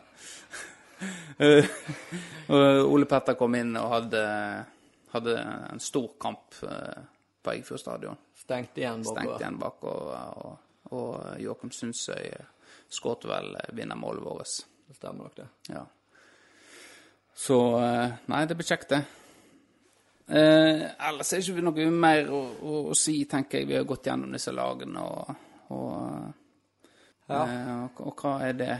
[SPEAKER 2] Ole Petter kom inn og hadde, hadde en stor kamp på Eggfjord stadion.
[SPEAKER 1] Stengt igjen bakover.
[SPEAKER 2] Stengt igjen bakover, og, og Joakim Sundsøy skåret vel vinnermålet vårt.
[SPEAKER 1] Det stemmer nok, det.
[SPEAKER 2] Ja. Så eh, Nei, det blir kjekt, det. Eh, ellers er det ikke noe mer å, å, å si, tenker jeg. Vi har gått gjennom disse lagene, og, og,
[SPEAKER 1] Ja.
[SPEAKER 2] eh, og, og hva er det?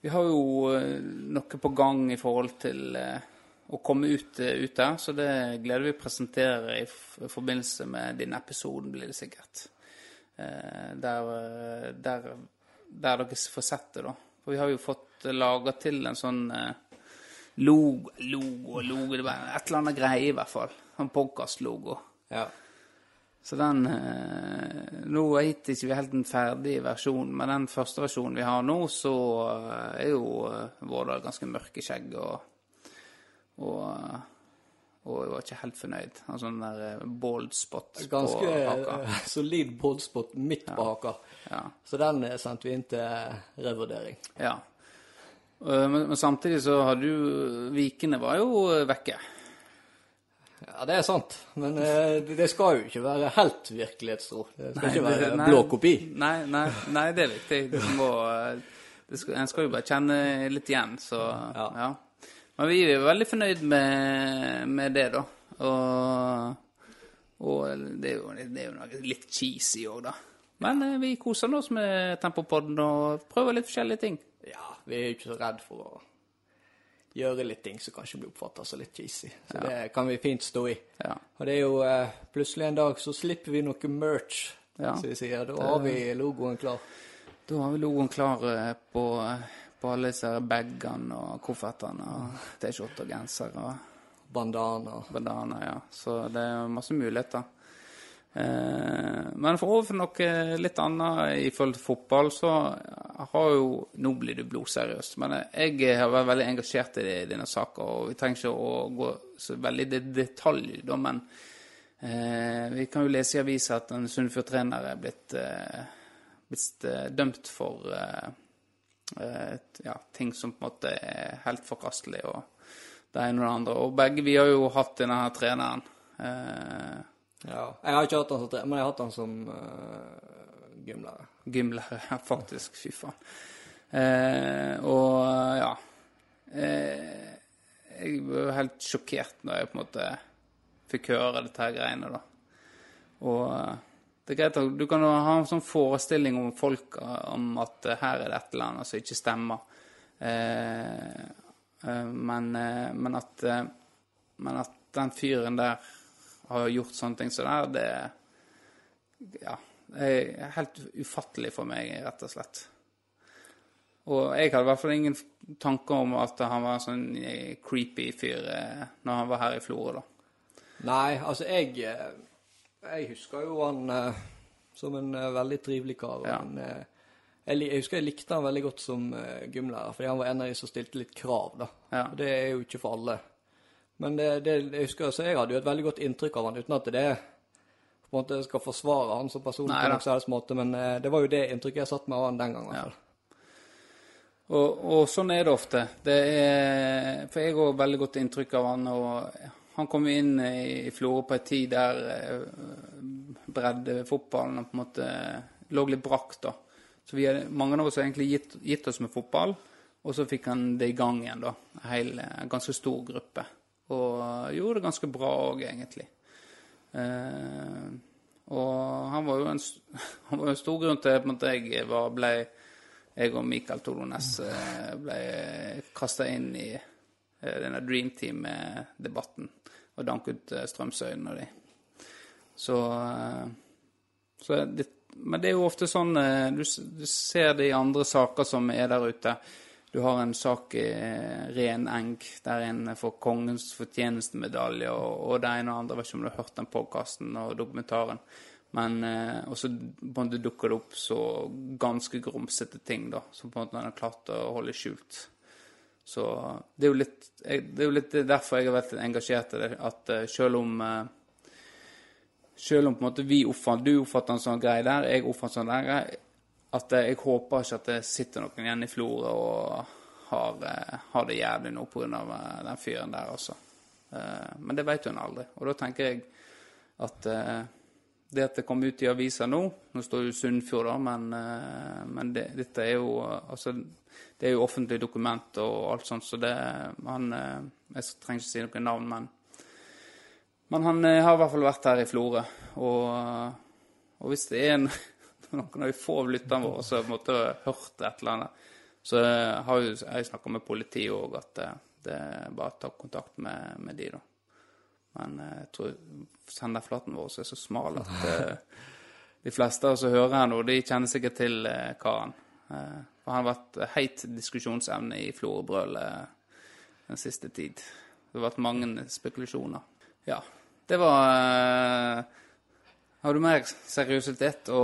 [SPEAKER 2] Vi har jo eh, noe på gang i forhold til eh, å komme ut, eh, ut der, så det gleder vi å presentere i forbindelse med din episode, blir det sikkert. Eh, der, der, der dere får sett det, da. For vi har jo fått laga til en sånn eh, logo, logo, logo et eller annet greie, i hvert fall. En podkast-logo.
[SPEAKER 1] Ja.
[SPEAKER 2] Så den eh, Nå er hittil ikke vi helt en ferdig versjon, men den første versjonen vi har nå, så er jo Vårdal ganske mørke skjegg og og, og jeg var ikke helt fornøyd. En sånn der eh, bald spot på
[SPEAKER 1] Ganske
[SPEAKER 2] haka.
[SPEAKER 1] Ganske solid boldspot midt på haka.
[SPEAKER 2] Ja.
[SPEAKER 1] Så den eh, sendte vi inn til revurdering.
[SPEAKER 2] ja. Eh, Men, men samtidig så hadde jo Vikene var jo eh, vekke.
[SPEAKER 1] Ja, det er sant. Men eh, det skal jo ikke være helt virkelighetstro. Det skal ikke være
[SPEAKER 2] Nei,
[SPEAKER 1] blå kopi.
[SPEAKER 2] Nei, nei, nei, det er viktig. Det må, eh, det skal, en skal jo bare kjenne litt igjen, så ja. Men vi er veldig fornøyd med, med det, da. Og, og det er jo, det er jo noe litt cheesy òg, da. Men eh, vi koser oss med Tempopodden og prøver litt forskjellige ting.
[SPEAKER 1] Ja, vi er jo ikke så redd for å gjøre litt ting som kanskje blir oppfattet som litt cheesy. Så det kan vi fint stå i.
[SPEAKER 2] Ja.
[SPEAKER 1] Og det er jo eh, plutselig en dag så slipper vi noe merch,
[SPEAKER 2] Ja.
[SPEAKER 1] som vi sier. Da har vi logoen klar.
[SPEAKER 2] Da har vi logoen klar eh, på, på alle disse bagene og koffertene og T-skjorter og genser og
[SPEAKER 1] Bandana.
[SPEAKER 2] Bandana, ja. Så det er masse muligheter. Eh, men for over for noe litt annet i forhold til fotball, så har jo Nå blir du blodseriøst, men jeg har vært veldig engasjert i denne saka, og vi trenger ikke å gå så veldig i detalj, da, men eh, vi kan jo lese i avisa at en Sunnfjord-trener er blitt, eh, blitt eh, dømt for eh, ja, ting som på en måte er helt forkastelig. og det ene og det andre. Og begge vi har jo hatt denne her treneren. Eh,
[SPEAKER 1] Ja. Jeg har ikke hatt han som trener, men jeg har hatt han som uh, gymlærer.
[SPEAKER 2] gymlærer, faktisk. Fy faen. Eh, og ja eh, Jeg var helt sjokkert når jeg på en måte fikk høre dette her greiene, da. Og eh, det er greit at du kan ha en sånn forestilling om folk eh, om at eh, her er det et eller annet som ikke stemmer. Eh, men, men at Men at den fyren der har gjort sånne ting som det der, det Ja. Det er helt ufattelig for meg, rett og slett. Og jeg hadde i hvert fall ingen tanker om at han var en sånn creepy fyr når han var her i Florø, da.
[SPEAKER 1] Nei, altså jeg Jeg husker jo han eh, som en eh, veldig trivelig kar.
[SPEAKER 2] Ja.
[SPEAKER 1] Han, eh, jeg, li- jeg husker jeg likte han veldig godt som eh, gymlærer, fordi han var en av de som stilte litt krav, da.
[SPEAKER 2] Ja.
[SPEAKER 1] Og det er jo ikke for alle. Men det, det, jeg husker, så jeg hadde jo et veldig godt inntrykk av han, uten at det på en måte skal forsvare han som person
[SPEAKER 2] Nei
[SPEAKER 1] på
[SPEAKER 2] da.
[SPEAKER 1] noen som helst måte, men eh, det var jo det inntrykket jeg satt med av han den gangen. i hvert fall.
[SPEAKER 2] Og, og sånn er det ofte. Det er, for jeg har veldig godt inntrykk av han. og Han kom inn i Florø på en tid der eh, breddefotballen på en måte lå litt brakk. da. Så vi mange av oss har egentlig gitt, gitt oss med fotball, og så fikk han det i gang igjen. da. En hel, en ganske stor gruppe. Og gjorde det ganske bra òg, egentlig. Eh, og han var jo en, var en stor grunn til at jeg var, ble jeg og Mikael Tolones eh, ble kasta inn i eh, denne Dream Team-debatten og danket ut eh, Strømsøyen og de. Så, eh, så det, Men det er jo ofte sånn eh, du, du ser det i andre saker som er der ute. Du har en sak i Ren Eng der en får kongens fortjenestemedalje og, og det ene og andre. Vet ikke om du har hørt den podkasten og dokumentaren. Men eh, Og så dukker det opp så ganske grumsete ting, da, som på en måte han har klart å holde skjult. Så det er jo litt, det er jo litt derfor jeg har vært engasjert i det. At uh, selv om uh, Selv om på en måte vi oppfatter, du oppfatter en sånn greie der, jeg oppfatter en sånn greie, at uh, jeg håper ikke at det sitter noen igjen i Florø og har, har, det jævlig nå pga. Den fyren der, altså. men det vet hun aldri. Og da tenker jeg at det at det kom ut i avisa nå Nå står jo Sunnfjord, da, men, men det, dette er jo Altså, det er jo offentlige dokumenter og alt sånt, så det han, Jeg trenger ikke si noe navn, men Men han har i hvert fall vært her i Florø. Og, og, hvis det er en, noen av de få lytterne våre som måtte hørt et eller annet, så har jo jeg snakka med politiet òg, at det, det er bare å ta kontakt med, med de, da. Men jeg tror senderflaten vår er så smal at uh, de fleste som hører her nå, de kjenner sikkert til uh, karen. Uh, for han har vært heit diskusjonsemne i Florø-brølet den siste tid. Det har vært mange spekulasjoner. Ja, det var Har du mer seriøsitet å,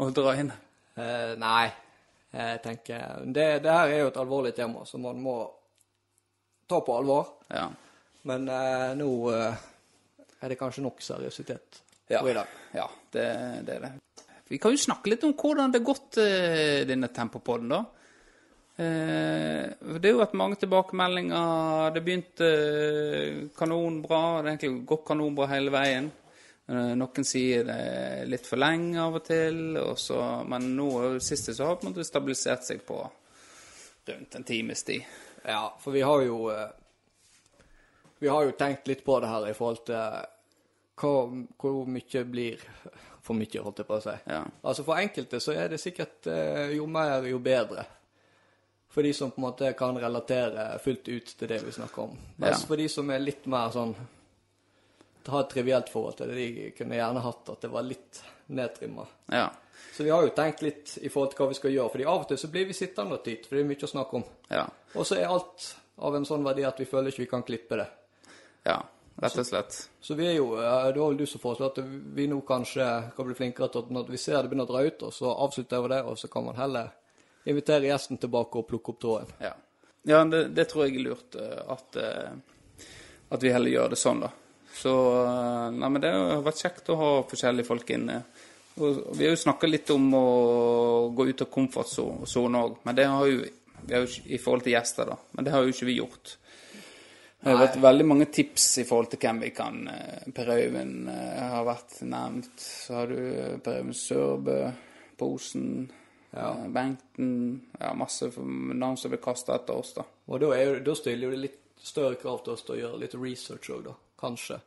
[SPEAKER 2] å dra inn?
[SPEAKER 1] nei, jeg tenker det, det her er jo et alvorlig tema som man må ta på alvor.
[SPEAKER 2] Ja.
[SPEAKER 1] Men eh, nå eh, er det kanskje nok seriøsitet
[SPEAKER 2] ja.
[SPEAKER 1] for i dag.
[SPEAKER 2] Ja, det, det, er det. Vi kan jo snakke litt om hvordan det har gått, eh, denne Tempopodden, da. Eh, det har jo vært mange tilbakemeldinger. Det begynte eh, kanonbra. Det har egentlig gått kanonbra hele veien. Eh, noen sier det er litt for lenge av og til, og så, men nå siste så har det stabilisert seg på rundt en times tid.
[SPEAKER 1] Ja, for vi har jo vi har jo tenkt litt på det her i forhold til hva, hvor mye blir for mye, holdt jeg på å si.
[SPEAKER 2] Ja.
[SPEAKER 1] Altså For enkelte så er det sikkert eh, jo mer, jo bedre. For de som på en måte kan relatere fullt ut til det vi snakker om. Mens
[SPEAKER 2] Ja.
[SPEAKER 1] for de som er litt mer sånn har et trivielt forhold til det, de kunne gjerne hatt at det var litt nedtrimma.
[SPEAKER 2] Ja.
[SPEAKER 1] Så vi har jo tenkt litt i forhold til hva vi skal gjøre. fordi av og til så blir vi sittende og tyte, for det er mye å snakke om.
[SPEAKER 2] Ja.
[SPEAKER 1] Og så er alt av en sånn verdi at vi føler ikke vi kan klippe det.
[SPEAKER 2] Ja. Rett og slett.
[SPEAKER 1] Så vi er jo, eh, det var vel du som foreslo at vi nå kanskje kan bli flinkere til at når vi ser det begynner å dra ut, og så avslutter vi det, og så kan man heller invitere gjesten tilbake og plukke opp tråden.
[SPEAKER 2] Ja, ja det, det tror jeg er lurt. eh, At, eh, at vi heller gjør det sånn, da. Så Nei, men det har vært kjekt å ha forskjellige folk inne. Og vi har jo snakka litt om å gå ut av komfortsonen òg, men det har jo, vi har jo I forhold til gjester, da. Men det har jo ikke vi gjort. Det har vært veldig mange tips i forhold til hvem vi kan eh, Per Øyvind eh, har vært nevnt. Så har du eh, Per Øyvind Sørbø, Posen,
[SPEAKER 1] Ja.
[SPEAKER 2] Bengten Ja, masse navn som blir kasta etter oss, da.
[SPEAKER 1] Og da, er da stiller jo det litt større krav til oss til å gjøre litt research òg, da. Kanskje.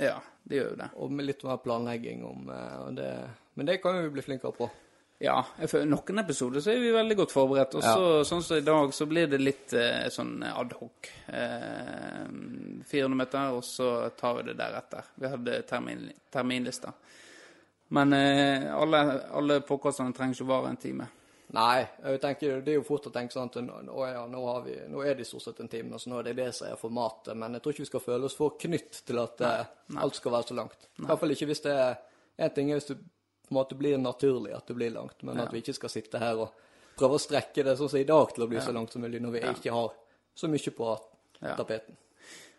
[SPEAKER 2] Ja, det gjør jo det.
[SPEAKER 1] Og med litt mer planlegging om det Men det kan vi bli flinkere på.
[SPEAKER 2] Ja, føler noen episoder så er vi veldig godt forberedt. Og ja. sånn som i dag, så blir det litt eh, sånn adhoc. Eh, 400 meter, og så tar vi det deretter. Vi hadde termin, terminlister. Men eh, alle, alle påkastene trenger ikke vare en time.
[SPEAKER 1] Nei, jeg tenker det er jo fort å tenke sånn at nå, ja, nå, har vi, nå er det stort sett en time, så nå er det det som er formatet. Men jeg tror ikke vi skal føle oss for knytt til at eh, alt skal være så langt. I hvert fall ikke hvis det er En ting er hvis det på en måte blir naturlig at det blir langt, men at vi ikke skal sitte her og prøve å strekke det sånn som i dag til å bli så langt som mulig, når vi ikke har så mye på
[SPEAKER 2] Ja.
[SPEAKER 1] tapeten.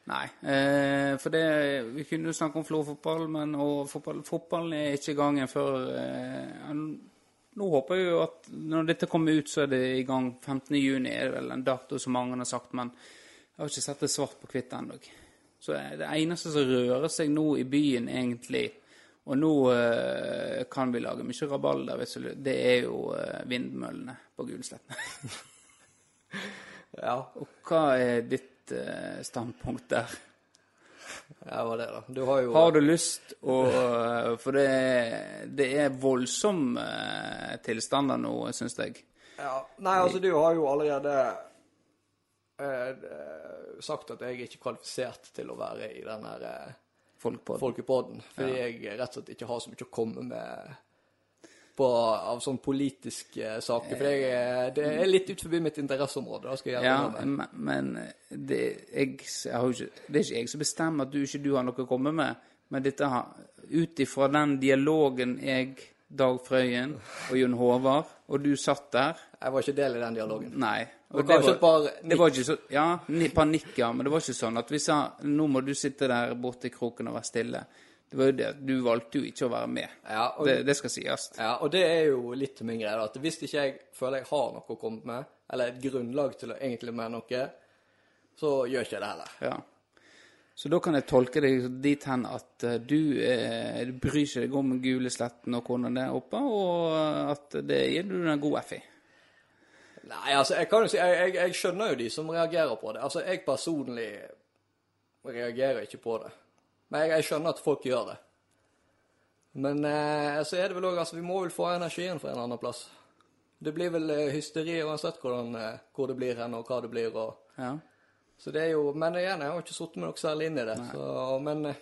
[SPEAKER 2] Nei, eh, for det Vi kunne jo snakke om Florø-fotball, men fotball, fotballen er ikke i gang før eh, Nå håper jeg jo at når dette kommer ut, så er det i gang 15. juni, er det vel en dato som mange har sagt, men jeg har ikke sett det svart på hvitt ennå. Så det eneste som rører seg nå i byen, egentlig, og nå eh, kan vi lage mye rabalder, det er jo eh, vindmøllene på Gulsletten.
[SPEAKER 1] Ja,
[SPEAKER 2] og hva er ditt eh, standpunkt der?
[SPEAKER 1] Ja, hva er det, da. Du har jo
[SPEAKER 2] Har du lyst å For det, det er voldsomme eh, tilstander nå, syns jeg.
[SPEAKER 1] Ja, Nei, altså, du har jo allerede eh, eh, sagt at jeg er ikke kvalifisert til å være i den her eh,
[SPEAKER 2] Folkepodden.
[SPEAKER 1] Folkepodden. Fordi jeg rett og slett ikke har så mye å komme med på, av sånne politiske saker. For jeg, er- det er litt ut forbi mitt interesseområde. Da skal jeg gjøre
[SPEAKER 2] Ja,
[SPEAKER 1] med.
[SPEAKER 2] men, men det, jeg, jeg ikke, det er ikke jeg som bestemmer at du ikke du har noe å komme med. Men dette ut ifra den dialogen jeg, Dag Frøyen og Jon Håvard, og du satt der
[SPEAKER 1] Jeg var ikke del i den dialogen.
[SPEAKER 2] Nei.
[SPEAKER 1] Og kanskje et par
[SPEAKER 2] det var ikke så, Ja, et panikk, ja. Men det var ikke sånn at vi sa nå må du sitte der borte i kroken og være stille. Det var jo det du valgte jo ikke å være med.
[SPEAKER 1] Ja, og,
[SPEAKER 2] Det, det skal sies.
[SPEAKER 1] ja, og det er jo litt til min greie. At hvis ikke jeg føler jeg har noe å komme med, eller et grunnlag til å egentlig mene noe, så gjør ikke jeg det heller.
[SPEAKER 2] Ja. Så da kan jeg tolke deg dit hen at eh, du, eh, bryr ikke deg om Gulesletten og hvordan det er oppe, og at det gir du en god F i.
[SPEAKER 1] Nei, altså, jeg kan jo si, jeg, jeg, jeg skjønner jo de som reagerer på det. Altså, jeg personlig reagerer ikke på det. Men jeg, jeg skjønner at folk gjør det. Men eh, så er det vel òg Altså, vi må vel få energien fra en annen plass. Det blir vel eh, hysteri uansett hvordan, eh, hvor det blir hen, og hva det blir, og
[SPEAKER 2] Ja.
[SPEAKER 1] Så det er jo Men igjen, jeg har ikke sittet med noe særlig inn i det, så Men eh,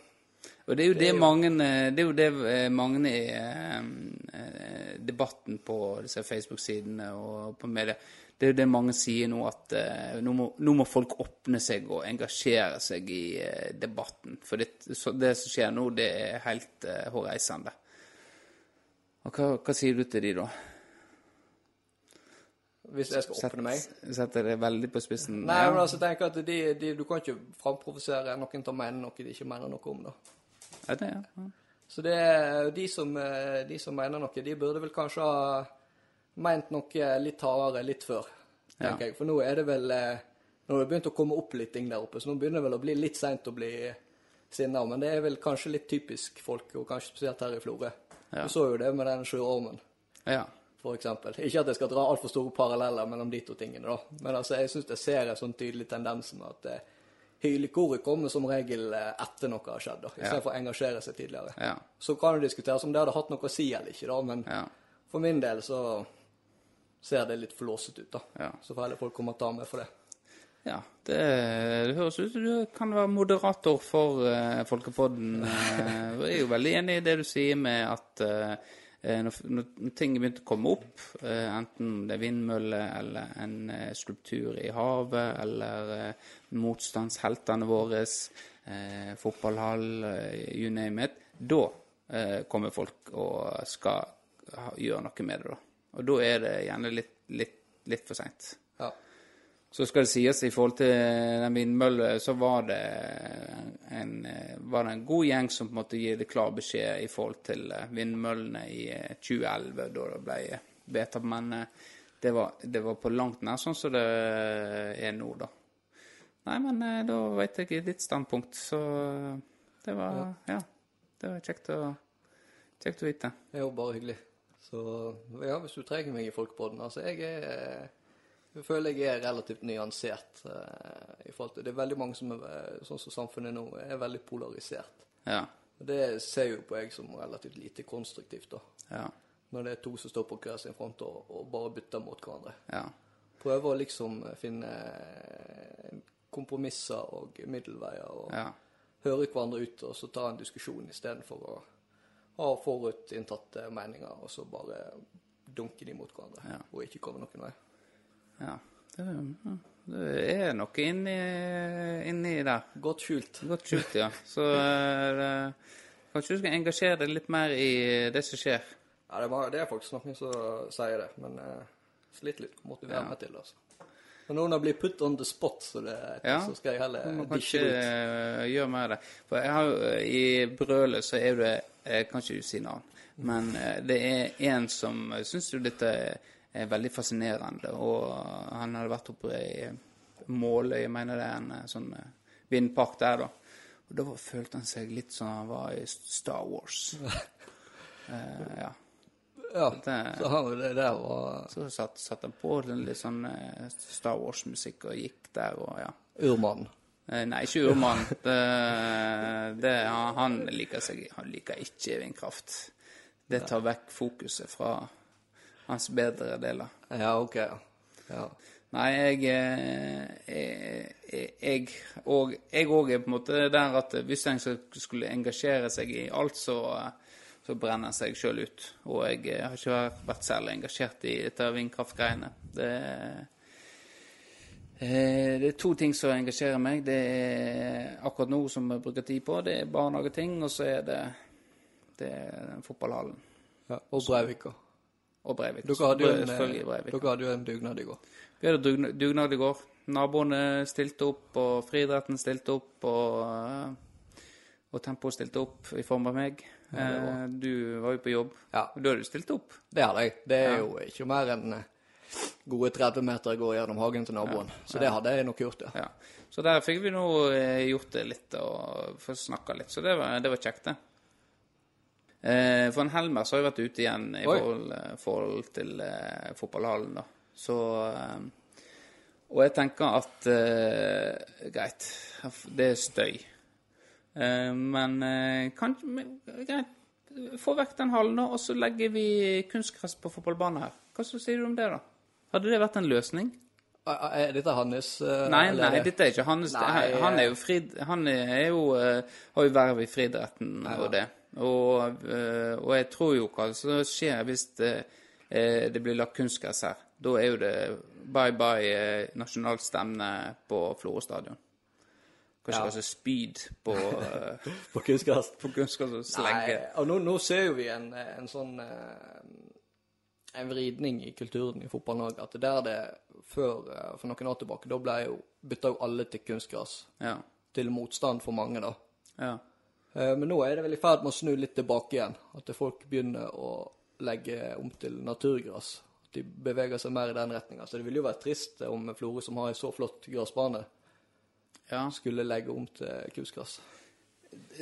[SPEAKER 2] Og det er jo det,
[SPEAKER 1] er jo-
[SPEAKER 2] mange eh, Det er jo det eh, mange i eh, debatten på disse Facebook-sidene og på media Det er jo det mange sier nå, at eh, nå, må, nå må folk åpne seg og engasjere seg i eh, debatten. For det, så det som skjer nå, det er helt hårreisende. Og hva, hva sier du til de da?
[SPEAKER 1] Hvis jeg skal åpne meg
[SPEAKER 2] Setter det veldig på spissen?
[SPEAKER 1] Nei, men altså, tenk at de, de, du kan ikke framprovosere noen til å mene noe de ikke mener noe om, da.
[SPEAKER 2] Ja, det, ja.
[SPEAKER 1] Så det de som, eh, de som mener noe, de burde vel kanskje ha ment noe litt hardere litt før, tenker
[SPEAKER 2] Ja.
[SPEAKER 1] jeg. For nå er det vel eh, Nå har det begynt å komme opp litt ting der oppe, så nå begynner det vel å bli litt seint å bli sinna. Men det er vel kanskje litt typisk folk, og kanskje spesielt her i Florø.
[SPEAKER 2] Ja.
[SPEAKER 1] Du så jo det med den sjøormen,
[SPEAKER 2] ja.
[SPEAKER 1] Eksempel. Ikke at jeg skal dra altfor store paralleller mellom de to tingene, da. Men altså, jeg syns jeg ser en sånn tydelig tendens med at eh, hylekoret kommer som regel eh, etter noe har skjedd, da, istedenfor å engasjere seg tidligere.
[SPEAKER 2] ja.
[SPEAKER 1] Så kan det diskuteres om det hadde hatt noe å si eller ikke, da, men
[SPEAKER 2] ja.
[SPEAKER 1] for min del så ser det litt flåsete ut, da.
[SPEAKER 2] Ja.
[SPEAKER 1] Så får heller folk komme og ta meg for det.
[SPEAKER 2] Ja, det, det høres ut som du kan være moderator for uh, Folkepodden. Eh, jeg er jo veldig enig i det du sier med at eh, når, når ting begynte å komme opp, eh, enten det er vindmøller eller en eh, skulptur i havet eller eh, motstandsheltene våre, eh, fotballhall, eh, you name it, da eh, kommer folk og skal gjøre noe med det. da. Og da er det gjerne litt, litt, litt for seint.
[SPEAKER 1] Ja.
[SPEAKER 2] Så skal det sies i forhold til den vindmølla, så var det en, var det en god gjeng som på en måte gir det klar beskjed i forhold til eh, vindmøllene i eh, 2011, da det ble vedtatt. Men eh, det var, det var på langt nær sånn som det er nå, da. Nei, men eh, da vet jeg ditt standpunkt, så det var Ja. Det var kjekt å, kjekt å vite.
[SPEAKER 1] Jo bare hyggelig. Så ja, hvis du trenger meg i Folkepodden Altså, jeg er Jeg føler jeg er relativt nyansert eh, i forhold til Det er veldig mange som er eh, sånn som samfunnet nå er veldig polarisert.
[SPEAKER 2] Ja.
[SPEAKER 1] Det ser jo på jeg som relativt lite konstruktivt, da.
[SPEAKER 2] Ja.
[SPEAKER 1] Når det er to som står på hver sin front og, og bare bytter mot hverandre.
[SPEAKER 2] Ja.
[SPEAKER 1] Prøve å liksom finne kompromisser og middelveier og
[SPEAKER 2] Ja.
[SPEAKER 1] høre hverandre ut, og så ta en diskusjon istedenfor å ha forutinntatte meninger, og så bare dunke de mot hverandre, og ikke komme noen vei.
[SPEAKER 2] Ja. Det, det er noe inni, inni der.
[SPEAKER 1] Godt skjult.
[SPEAKER 2] Godt skjult, ja. Så eh, det, kanskje du skal engasjere deg litt mer i det som skjer.
[SPEAKER 1] Ja, det er, bare, det er faktisk noen som sier det, men uh, sliter litt å motivere
[SPEAKER 2] Ja.
[SPEAKER 1] meg til det, altså. Men når hun blir put on the spot, så, det,
[SPEAKER 2] Ja.
[SPEAKER 1] så skal jeg heller dishe det ut.
[SPEAKER 2] eh, gjøre mer av det. For jeg har, eh, I brølet så er det Jeg kan ikke si navn, men uh, det er en som syns jo dette er veldig fascinerende. Og han hadde vært oppe i Måløy, jeg mener det er en eh, sånn eh, vindpark der, da. Og da følte han seg litt som han var i Star Wars. Eh, ja.
[SPEAKER 1] Ja,
[SPEAKER 2] Det,
[SPEAKER 1] så vi det der, var
[SPEAKER 2] så satt, satt han på litt sånn eh, Star Wars-musikk og gikk der og ja.
[SPEAKER 1] Urmannen.
[SPEAKER 2] Eh, Nei, ikke urmann. Det, det, han, han liker seg Han liker ikke vindkraft. Det tar vekk fokuset fra hans bedre deler.
[SPEAKER 1] Ja, ok, ja.
[SPEAKER 2] Nei, jeg, eh, jeg, jeg og jeg òg er på en måte der at hvis en skulle engasjere seg i alt, så, så brenner en seg sjøl ut. Og jeg har ikke vært særlig engasjert i dette vindkraftgreiene. Det, eh, det er to ting som engasjerer meg. Det er akkurat nå som jeg bruker tid på, det er barnehageting, og så er det, det er fotballhallen.
[SPEAKER 1] Ja, og Breivika.
[SPEAKER 2] Og Breivik.
[SPEAKER 1] Dere hadde en,
[SPEAKER 2] Breivik.
[SPEAKER 1] dere hadde jo en dugnad i går.
[SPEAKER 2] Vi hadde dugna- dugnad i går. Naboene stilte opp, og friidretten stilte opp, og, eh, og Tempo stilte opp i form av meg. Eh, Du var jo på jobb.
[SPEAKER 1] Ja.
[SPEAKER 2] Da hadde du stilt opp.
[SPEAKER 1] Det hadde jeg. Det er jo ikke mer enn eh, gode 30 meter går gjennom hagen til naboen. Så det hadde jeg nok gjort, ja.
[SPEAKER 2] Ja. Så der fikk vi nå eh, gjort det litt og snakka litt. Så det var, det var kjekt, det. Eh, for en Helmer så har jeg vært ute igjen i forhold, eh, forhold til eh, fotballhallen, da. Så eh, Og jeg tenker at eh, Greit, det er støy. Eh, men kan, men, greit, få vekk den hallen, da, og så legger vi kunstgress på fotballbanen her. Hva så sier du om det, da? Hadde det vært en løsning?
[SPEAKER 1] Er dette hans uh,
[SPEAKER 2] Nei, nei,
[SPEAKER 1] det-
[SPEAKER 2] dette er ikke hans.
[SPEAKER 1] Nei,
[SPEAKER 2] han er jo frid, Han er jo, uh, har jo verv i friidretten og det. Og, eh, og jeg tror jo hva som skjer hvis det, eh, det blir lagt kunstgress her. Da er jo det bye bye eh, nasjonalt stemne på Florø stadion. Kanskje
[SPEAKER 1] Ja.
[SPEAKER 2] altså spyd på,
[SPEAKER 1] På kunstgress?
[SPEAKER 2] på kunstgress og
[SPEAKER 1] Nei, og nå, nå ser jo vi en, en sånn en vridning i kulturen i fotball-Norge. At der det før, for noen år tilbake, da ble jo, bytta jo alle til kunstgress.
[SPEAKER 2] Ja.
[SPEAKER 1] Til motstand for mange, da.
[SPEAKER 2] ja.
[SPEAKER 1] Eh, Men nå er det vel i ferd med å snu litt tilbake igjen. At folk begynner å legge om til naturgress. At de beveger seg mer i den retninga. Så det ville jo vært trist om Florø, som har en så flott gressbane,
[SPEAKER 2] ja.
[SPEAKER 1] skulle legge om til kunstgress.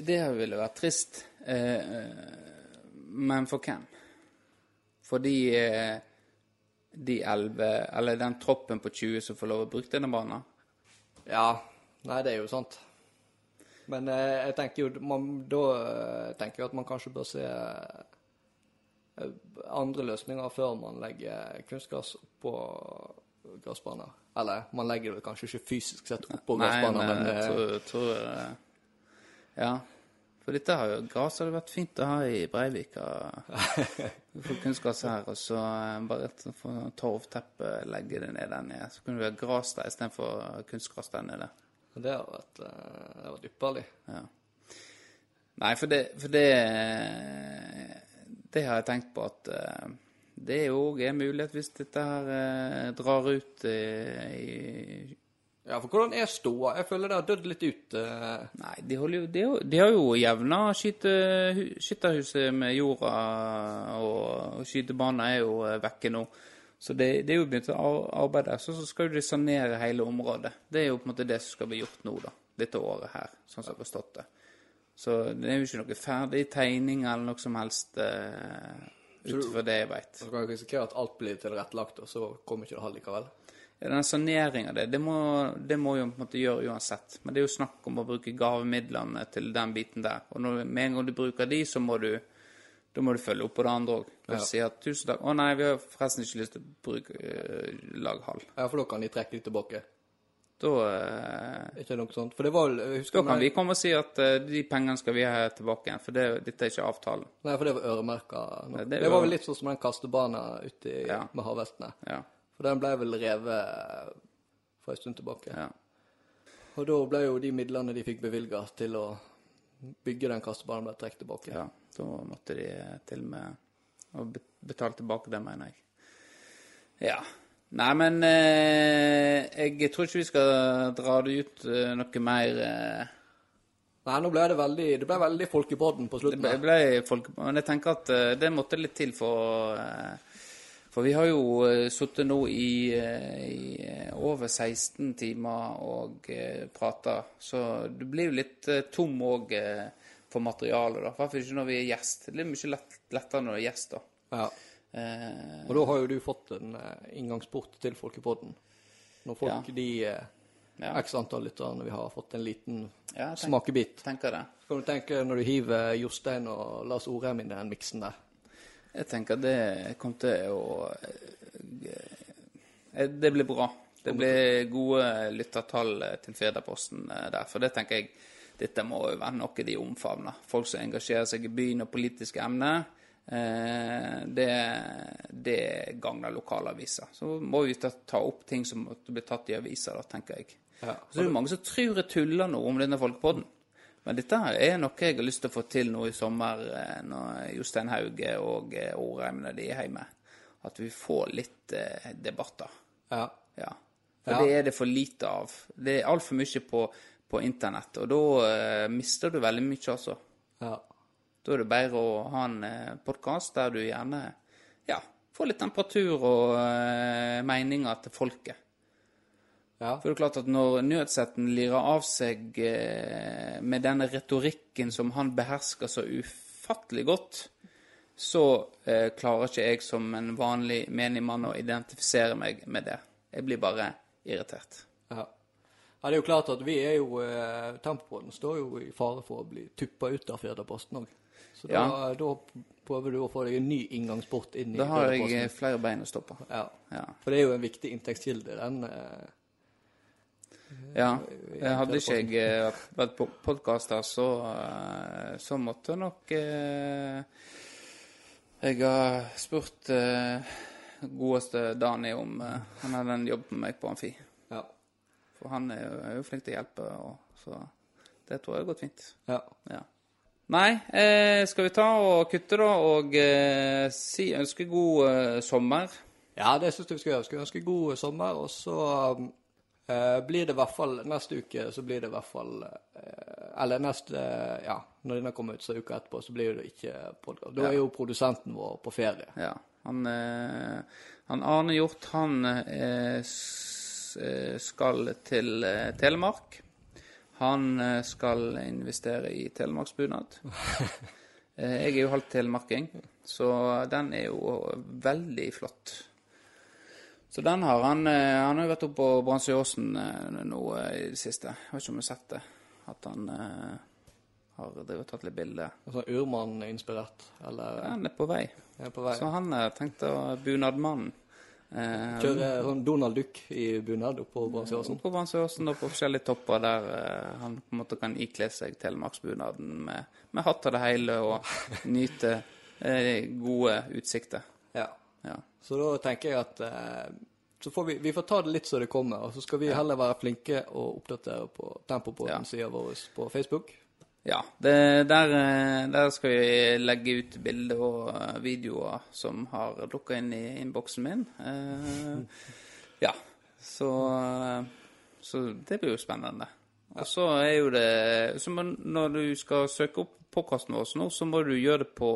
[SPEAKER 2] Det ville vært trist. Eh, eh, men for hvem? For de, elleve, eller den troppen på 20 som får lov å bruke denne banen?
[SPEAKER 1] Ja, nei, det er jo sant. Men eh, jeg tenker jo man, Da eh, tenker jeg at man kanskje bør se eh, andre løsninger før man legger kunstgress oppå gressbaner. Eller man legger det kanskje ikke fysisk sett oppå gressbaner,
[SPEAKER 2] men
[SPEAKER 1] men
[SPEAKER 2] jeg tror, tror Ja. For dette har jo gress hadde vært fint å ha i Breivika. Få kunstgress her, og så bare et torvteppe, legge det ned der nede. Så kunne det ha gress der istedenfor kunstgress der nede.
[SPEAKER 1] Det har vært, eh, det har vært ypperlig.
[SPEAKER 2] Ja. Nei, for det, for det Det har jeg tenkt på at eh, det òg er mulighet hvis dette her eh, drar ut i
[SPEAKER 1] Ja, for hvordan er ståa? Jeg føler det har dødd litt ut.
[SPEAKER 2] Nei, de, jo, de, de har jo jevna skytterhuset med jorda, og, og skytebanen er jo vekke nå. Så det, det er jo begynt å arbeide arbeide. Så, så skal de sanere hele området. Det er jo på en måte det som skal bli gjort nå, da. Dette året her, sånn som jeg har forstått det. Så det er jo ikke noe ferdig tegning eller noe som helst uh, utover det jeg veit.
[SPEAKER 1] Så kan du risikere at alt blir tilrettelagt, og så kommer ikke det halv likevel.
[SPEAKER 2] Den saneringa det, det må, det må jo på en måte gjøre uansett. Men det er jo snakk om å bruke gavemidlene til den biten der. Og når, med en gang du bruker de, så må du da må du følge opp på det andre òg. Og si at 'tusen takk', 'Å nei, vi har forresten ikke lyst til å bruke uh, laghall'.
[SPEAKER 1] Ja, for da kan de trekke litt tilbake.
[SPEAKER 2] Da, eh,
[SPEAKER 1] Er ikke noe sånt? For det var jeg husker
[SPEAKER 2] da kan vi komme og si at uh, de pengene skal vi ha tilbake igjen, for det, dette er ikke avtalen.
[SPEAKER 1] Nei, for det var øremerka. nå.
[SPEAKER 2] det
[SPEAKER 1] Det,
[SPEAKER 2] var-
[SPEAKER 1] vel litt sånn som den kastebanen ute i,
[SPEAKER 2] Ja.
[SPEAKER 1] med havhestene.
[SPEAKER 2] Ja.
[SPEAKER 1] For den ble vel revet for en stund tilbake.
[SPEAKER 2] ja.
[SPEAKER 1] Og da ble jo de midlene de fikk bevilga til å bygge den kastebanen, ble trukket tilbake.
[SPEAKER 2] Ja, da måtte de til med å betale tilbake det, mener jeg. Ja. Nei, men eh, jeg tror ikke vi skal dra det ut eh, noe mer eh.
[SPEAKER 1] Nei, nå ble det veldig Det ble veldig folkepodden på
[SPEAKER 2] Det
[SPEAKER 1] slutten.
[SPEAKER 2] ble, ble folk, Men jeg tenker at eh, det måtte litt til for eh, For vi har jo uh, sittet nå i, eh, i eh, over 16 timer og prata, så du blir jo litt eh, tom òg for materialet, da. I hvert fall ikke når vi er gjest. Det blir mye lett, lettere når du er gjest, da.
[SPEAKER 1] Ja.
[SPEAKER 2] Eh,
[SPEAKER 1] Og da har jo du fått en eh, inngangsport til folkepodden. Når folk,
[SPEAKER 2] Ja.
[SPEAKER 1] de eh,
[SPEAKER 2] Ja.
[SPEAKER 1] x antall lytterne vi har fått en liten
[SPEAKER 2] Ja, tenk-
[SPEAKER 1] smakebit.
[SPEAKER 2] tenker det.
[SPEAKER 1] Så kan du tenke når du hiver Jostein og Lars Orheim inn i den miksen der.
[SPEAKER 2] Jeg tenker det kommer til å eh, Det blir bra. Det blir gode lyttertall eh, til Firdaposten eh, der. For det tenker jeg dette må jo være noe de omfavner. Folk som engasjerer seg i byen og politiske emner. Eh, det, det gagner lokalaviser. Så må vi ta, ta opp ting som måtte bli tatt i aviser, da, tenker jeg.
[SPEAKER 1] Ja.
[SPEAKER 2] Så det er mange som tror jeg tuller nå om denne folkepodden. Men dette her er noe jeg har lyst til å få til nå i sommer, eh, når Jostein Hauge og eh, Årheim når de er hjemme. At vi får litt eh, debatter.
[SPEAKER 1] Ja.
[SPEAKER 2] Ja. For
[SPEAKER 1] Ja.
[SPEAKER 2] det er det for lite av. Det er altfor mye på, på internett, og da eh, mister du veldig mye, altså.
[SPEAKER 1] ja.
[SPEAKER 2] Da er det bedre å ha en eh, podkast der du gjerne ja, får litt temperatur og eh, meninger til folket.
[SPEAKER 1] Ja.
[SPEAKER 2] For det er klart at når Nødsetten lirer av seg eh, med denne retorikken som han behersker så ufattelig godt, så eh, klarer ikke jeg som en vanlig menig mann å identifisere meg med det. Jeg blir bare irritert.
[SPEAKER 1] Ja. ja, det er jo klart at vi er jo eh, Tempopodden står jo i fare for å bli tuppa ut av Firdaposten òg. Så da,
[SPEAKER 2] Ja.
[SPEAKER 1] da prøver du å få deg en ny inngangsport inn i
[SPEAKER 2] Da har jeg eh, flere bein å stå på.
[SPEAKER 1] Ja.
[SPEAKER 2] Ja.
[SPEAKER 1] For det er jo en viktig inntektskilde, den. Eh,
[SPEAKER 2] ja. jeg Hadde ikke jeg eh, vært på podkaster, så, eh, så måtte nok eh, Jeg har spurt godeste Dani om han hadde en jobb med meg på Amfi.
[SPEAKER 1] ja.
[SPEAKER 2] For han er jo, er jo flink til å hjelpe, og så det tror jeg har gått fint.
[SPEAKER 1] ja.
[SPEAKER 2] Ja. Nei, eh, skal vi ta og kutte, da, og eh, si ønske god eh, sommer?
[SPEAKER 1] Ja, det syns jeg vi skal gjøre. Skal ønske god sommer, og så eh, blir det i hvert fall Neste uke så blir det i hvert fall eh, Eller neste Ja, når denne kommer ut, så uka etterpå, så blir det ikke podkast. Da er jo produsenten vår på ferie.
[SPEAKER 2] Ja. Han, eh, han Arne Hjort, han eh, eh, skal til eh, Telemark. Han eh, skal investere i telemarksbunad. eh, jeg er jo halvt telemarking, så den er jo veldig flott. Så den har han eh, Han har jo vært oppe på Bransøyåsen eh, nå eh, i det siste. Jeg vet ikke om du har sett det. At han har drevet og tatt litt bilder.
[SPEAKER 1] Sånn Urmann-inspirert, eller
[SPEAKER 2] Han er på vei.
[SPEAKER 1] er på vei.
[SPEAKER 2] Så han tenkte å Bunadmannen. Eh,
[SPEAKER 1] Kjøre sånn Donald Duck i bunad oppå Bransøyåsen.
[SPEAKER 2] på Bransøyåsen og på forskjellige topper der eh, han på en måte kan ikle seg telemarksbunaden med, med hatt og det hele og nyte eh, gode utsikter.
[SPEAKER 1] Ja.
[SPEAKER 2] Ja.
[SPEAKER 1] Så da tenker jeg at eh, så får vi, vi får ta det litt så det kommer, og så skal vi heller være flinke og oppdatere på Tempopodden-sida vår på Facebook.
[SPEAKER 2] Ja, det, der, eh, der skal vi legge ut bilder og eh, videoer som har dukka inn i innboksen min. Eh, ja, så, eh, så det blir jo spennende. Og så er jo det så Når du skal søke opp podkasten vår nå, så må du gjøre det på,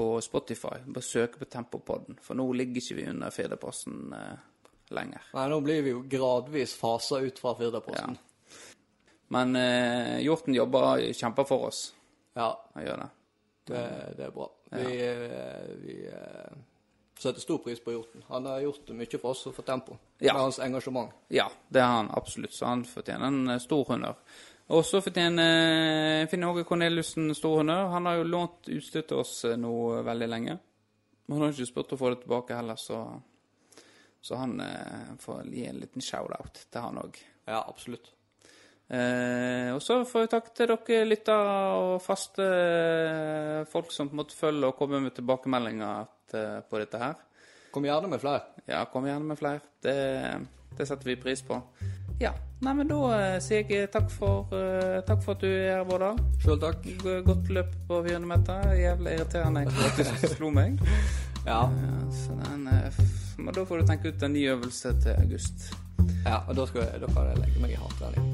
[SPEAKER 2] på Spotify. Bare søke på Tempopodden, for nå ligger ikke vi under Firdaposten eh, lenger.
[SPEAKER 1] Nei, nå blir vi jo gradvis fasa ut fra Firdaposten.
[SPEAKER 2] Men eh, Hjorten jobber, kjemper for oss.
[SPEAKER 1] Ja,
[SPEAKER 2] Han gjør det.
[SPEAKER 1] det, det er bra. Vi, eh, vi eh, setter stor pris på Hjorten. Han har gjort mye for oss og for Tempo.
[SPEAKER 2] Ja.
[SPEAKER 1] Med hans engasjement.
[SPEAKER 2] Ja, det har han absolutt, så han fortjener en eh, stor honnør. Og så fortjener Finn Åge Corneliussen stor honnør. Han har jo lånt utstyr til oss eh, nå veldig lenge. Men han har ikke spurt å få det tilbake heller, så, så han eh, får gi en liten shout-out til han òg.
[SPEAKER 1] Ja, absolutt.
[SPEAKER 2] Eh, og så får vi takk til dere lyttere og faste eh, folk som på en måte følger og kommer med tilbakemeldinger til, på dette her.
[SPEAKER 1] Kom gjerne med flere.
[SPEAKER 2] Ja, kom gjerne med flere. Det, det setter vi pris på. Ja, nei, men da eh, sier jeg takk for, eh, takk for at du er her, Vårdal.
[SPEAKER 1] Sjøl takk.
[SPEAKER 2] Godt løp på 400 meter. Jævlig irriterende at du slo meg.
[SPEAKER 1] Ja.
[SPEAKER 2] Ja, så den, eh, men da får du tenke ut en ny øvelse til august.
[SPEAKER 1] ja og da, skal jeg, da kan jeg legge meg i hardtrening.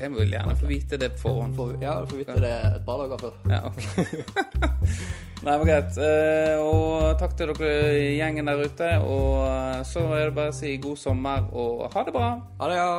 [SPEAKER 2] Jeg vil gjerne få vite det på forhånd.
[SPEAKER 1] Ja, du får vite det et par dager før.
[SPEAKER 2] Ja, ok. Nei, men greit. Eh, Og takk til dere gjengen der ute. Og så er det bare å si god sommer og ha det bra.
[SPEAKER 1] Ha det, ja.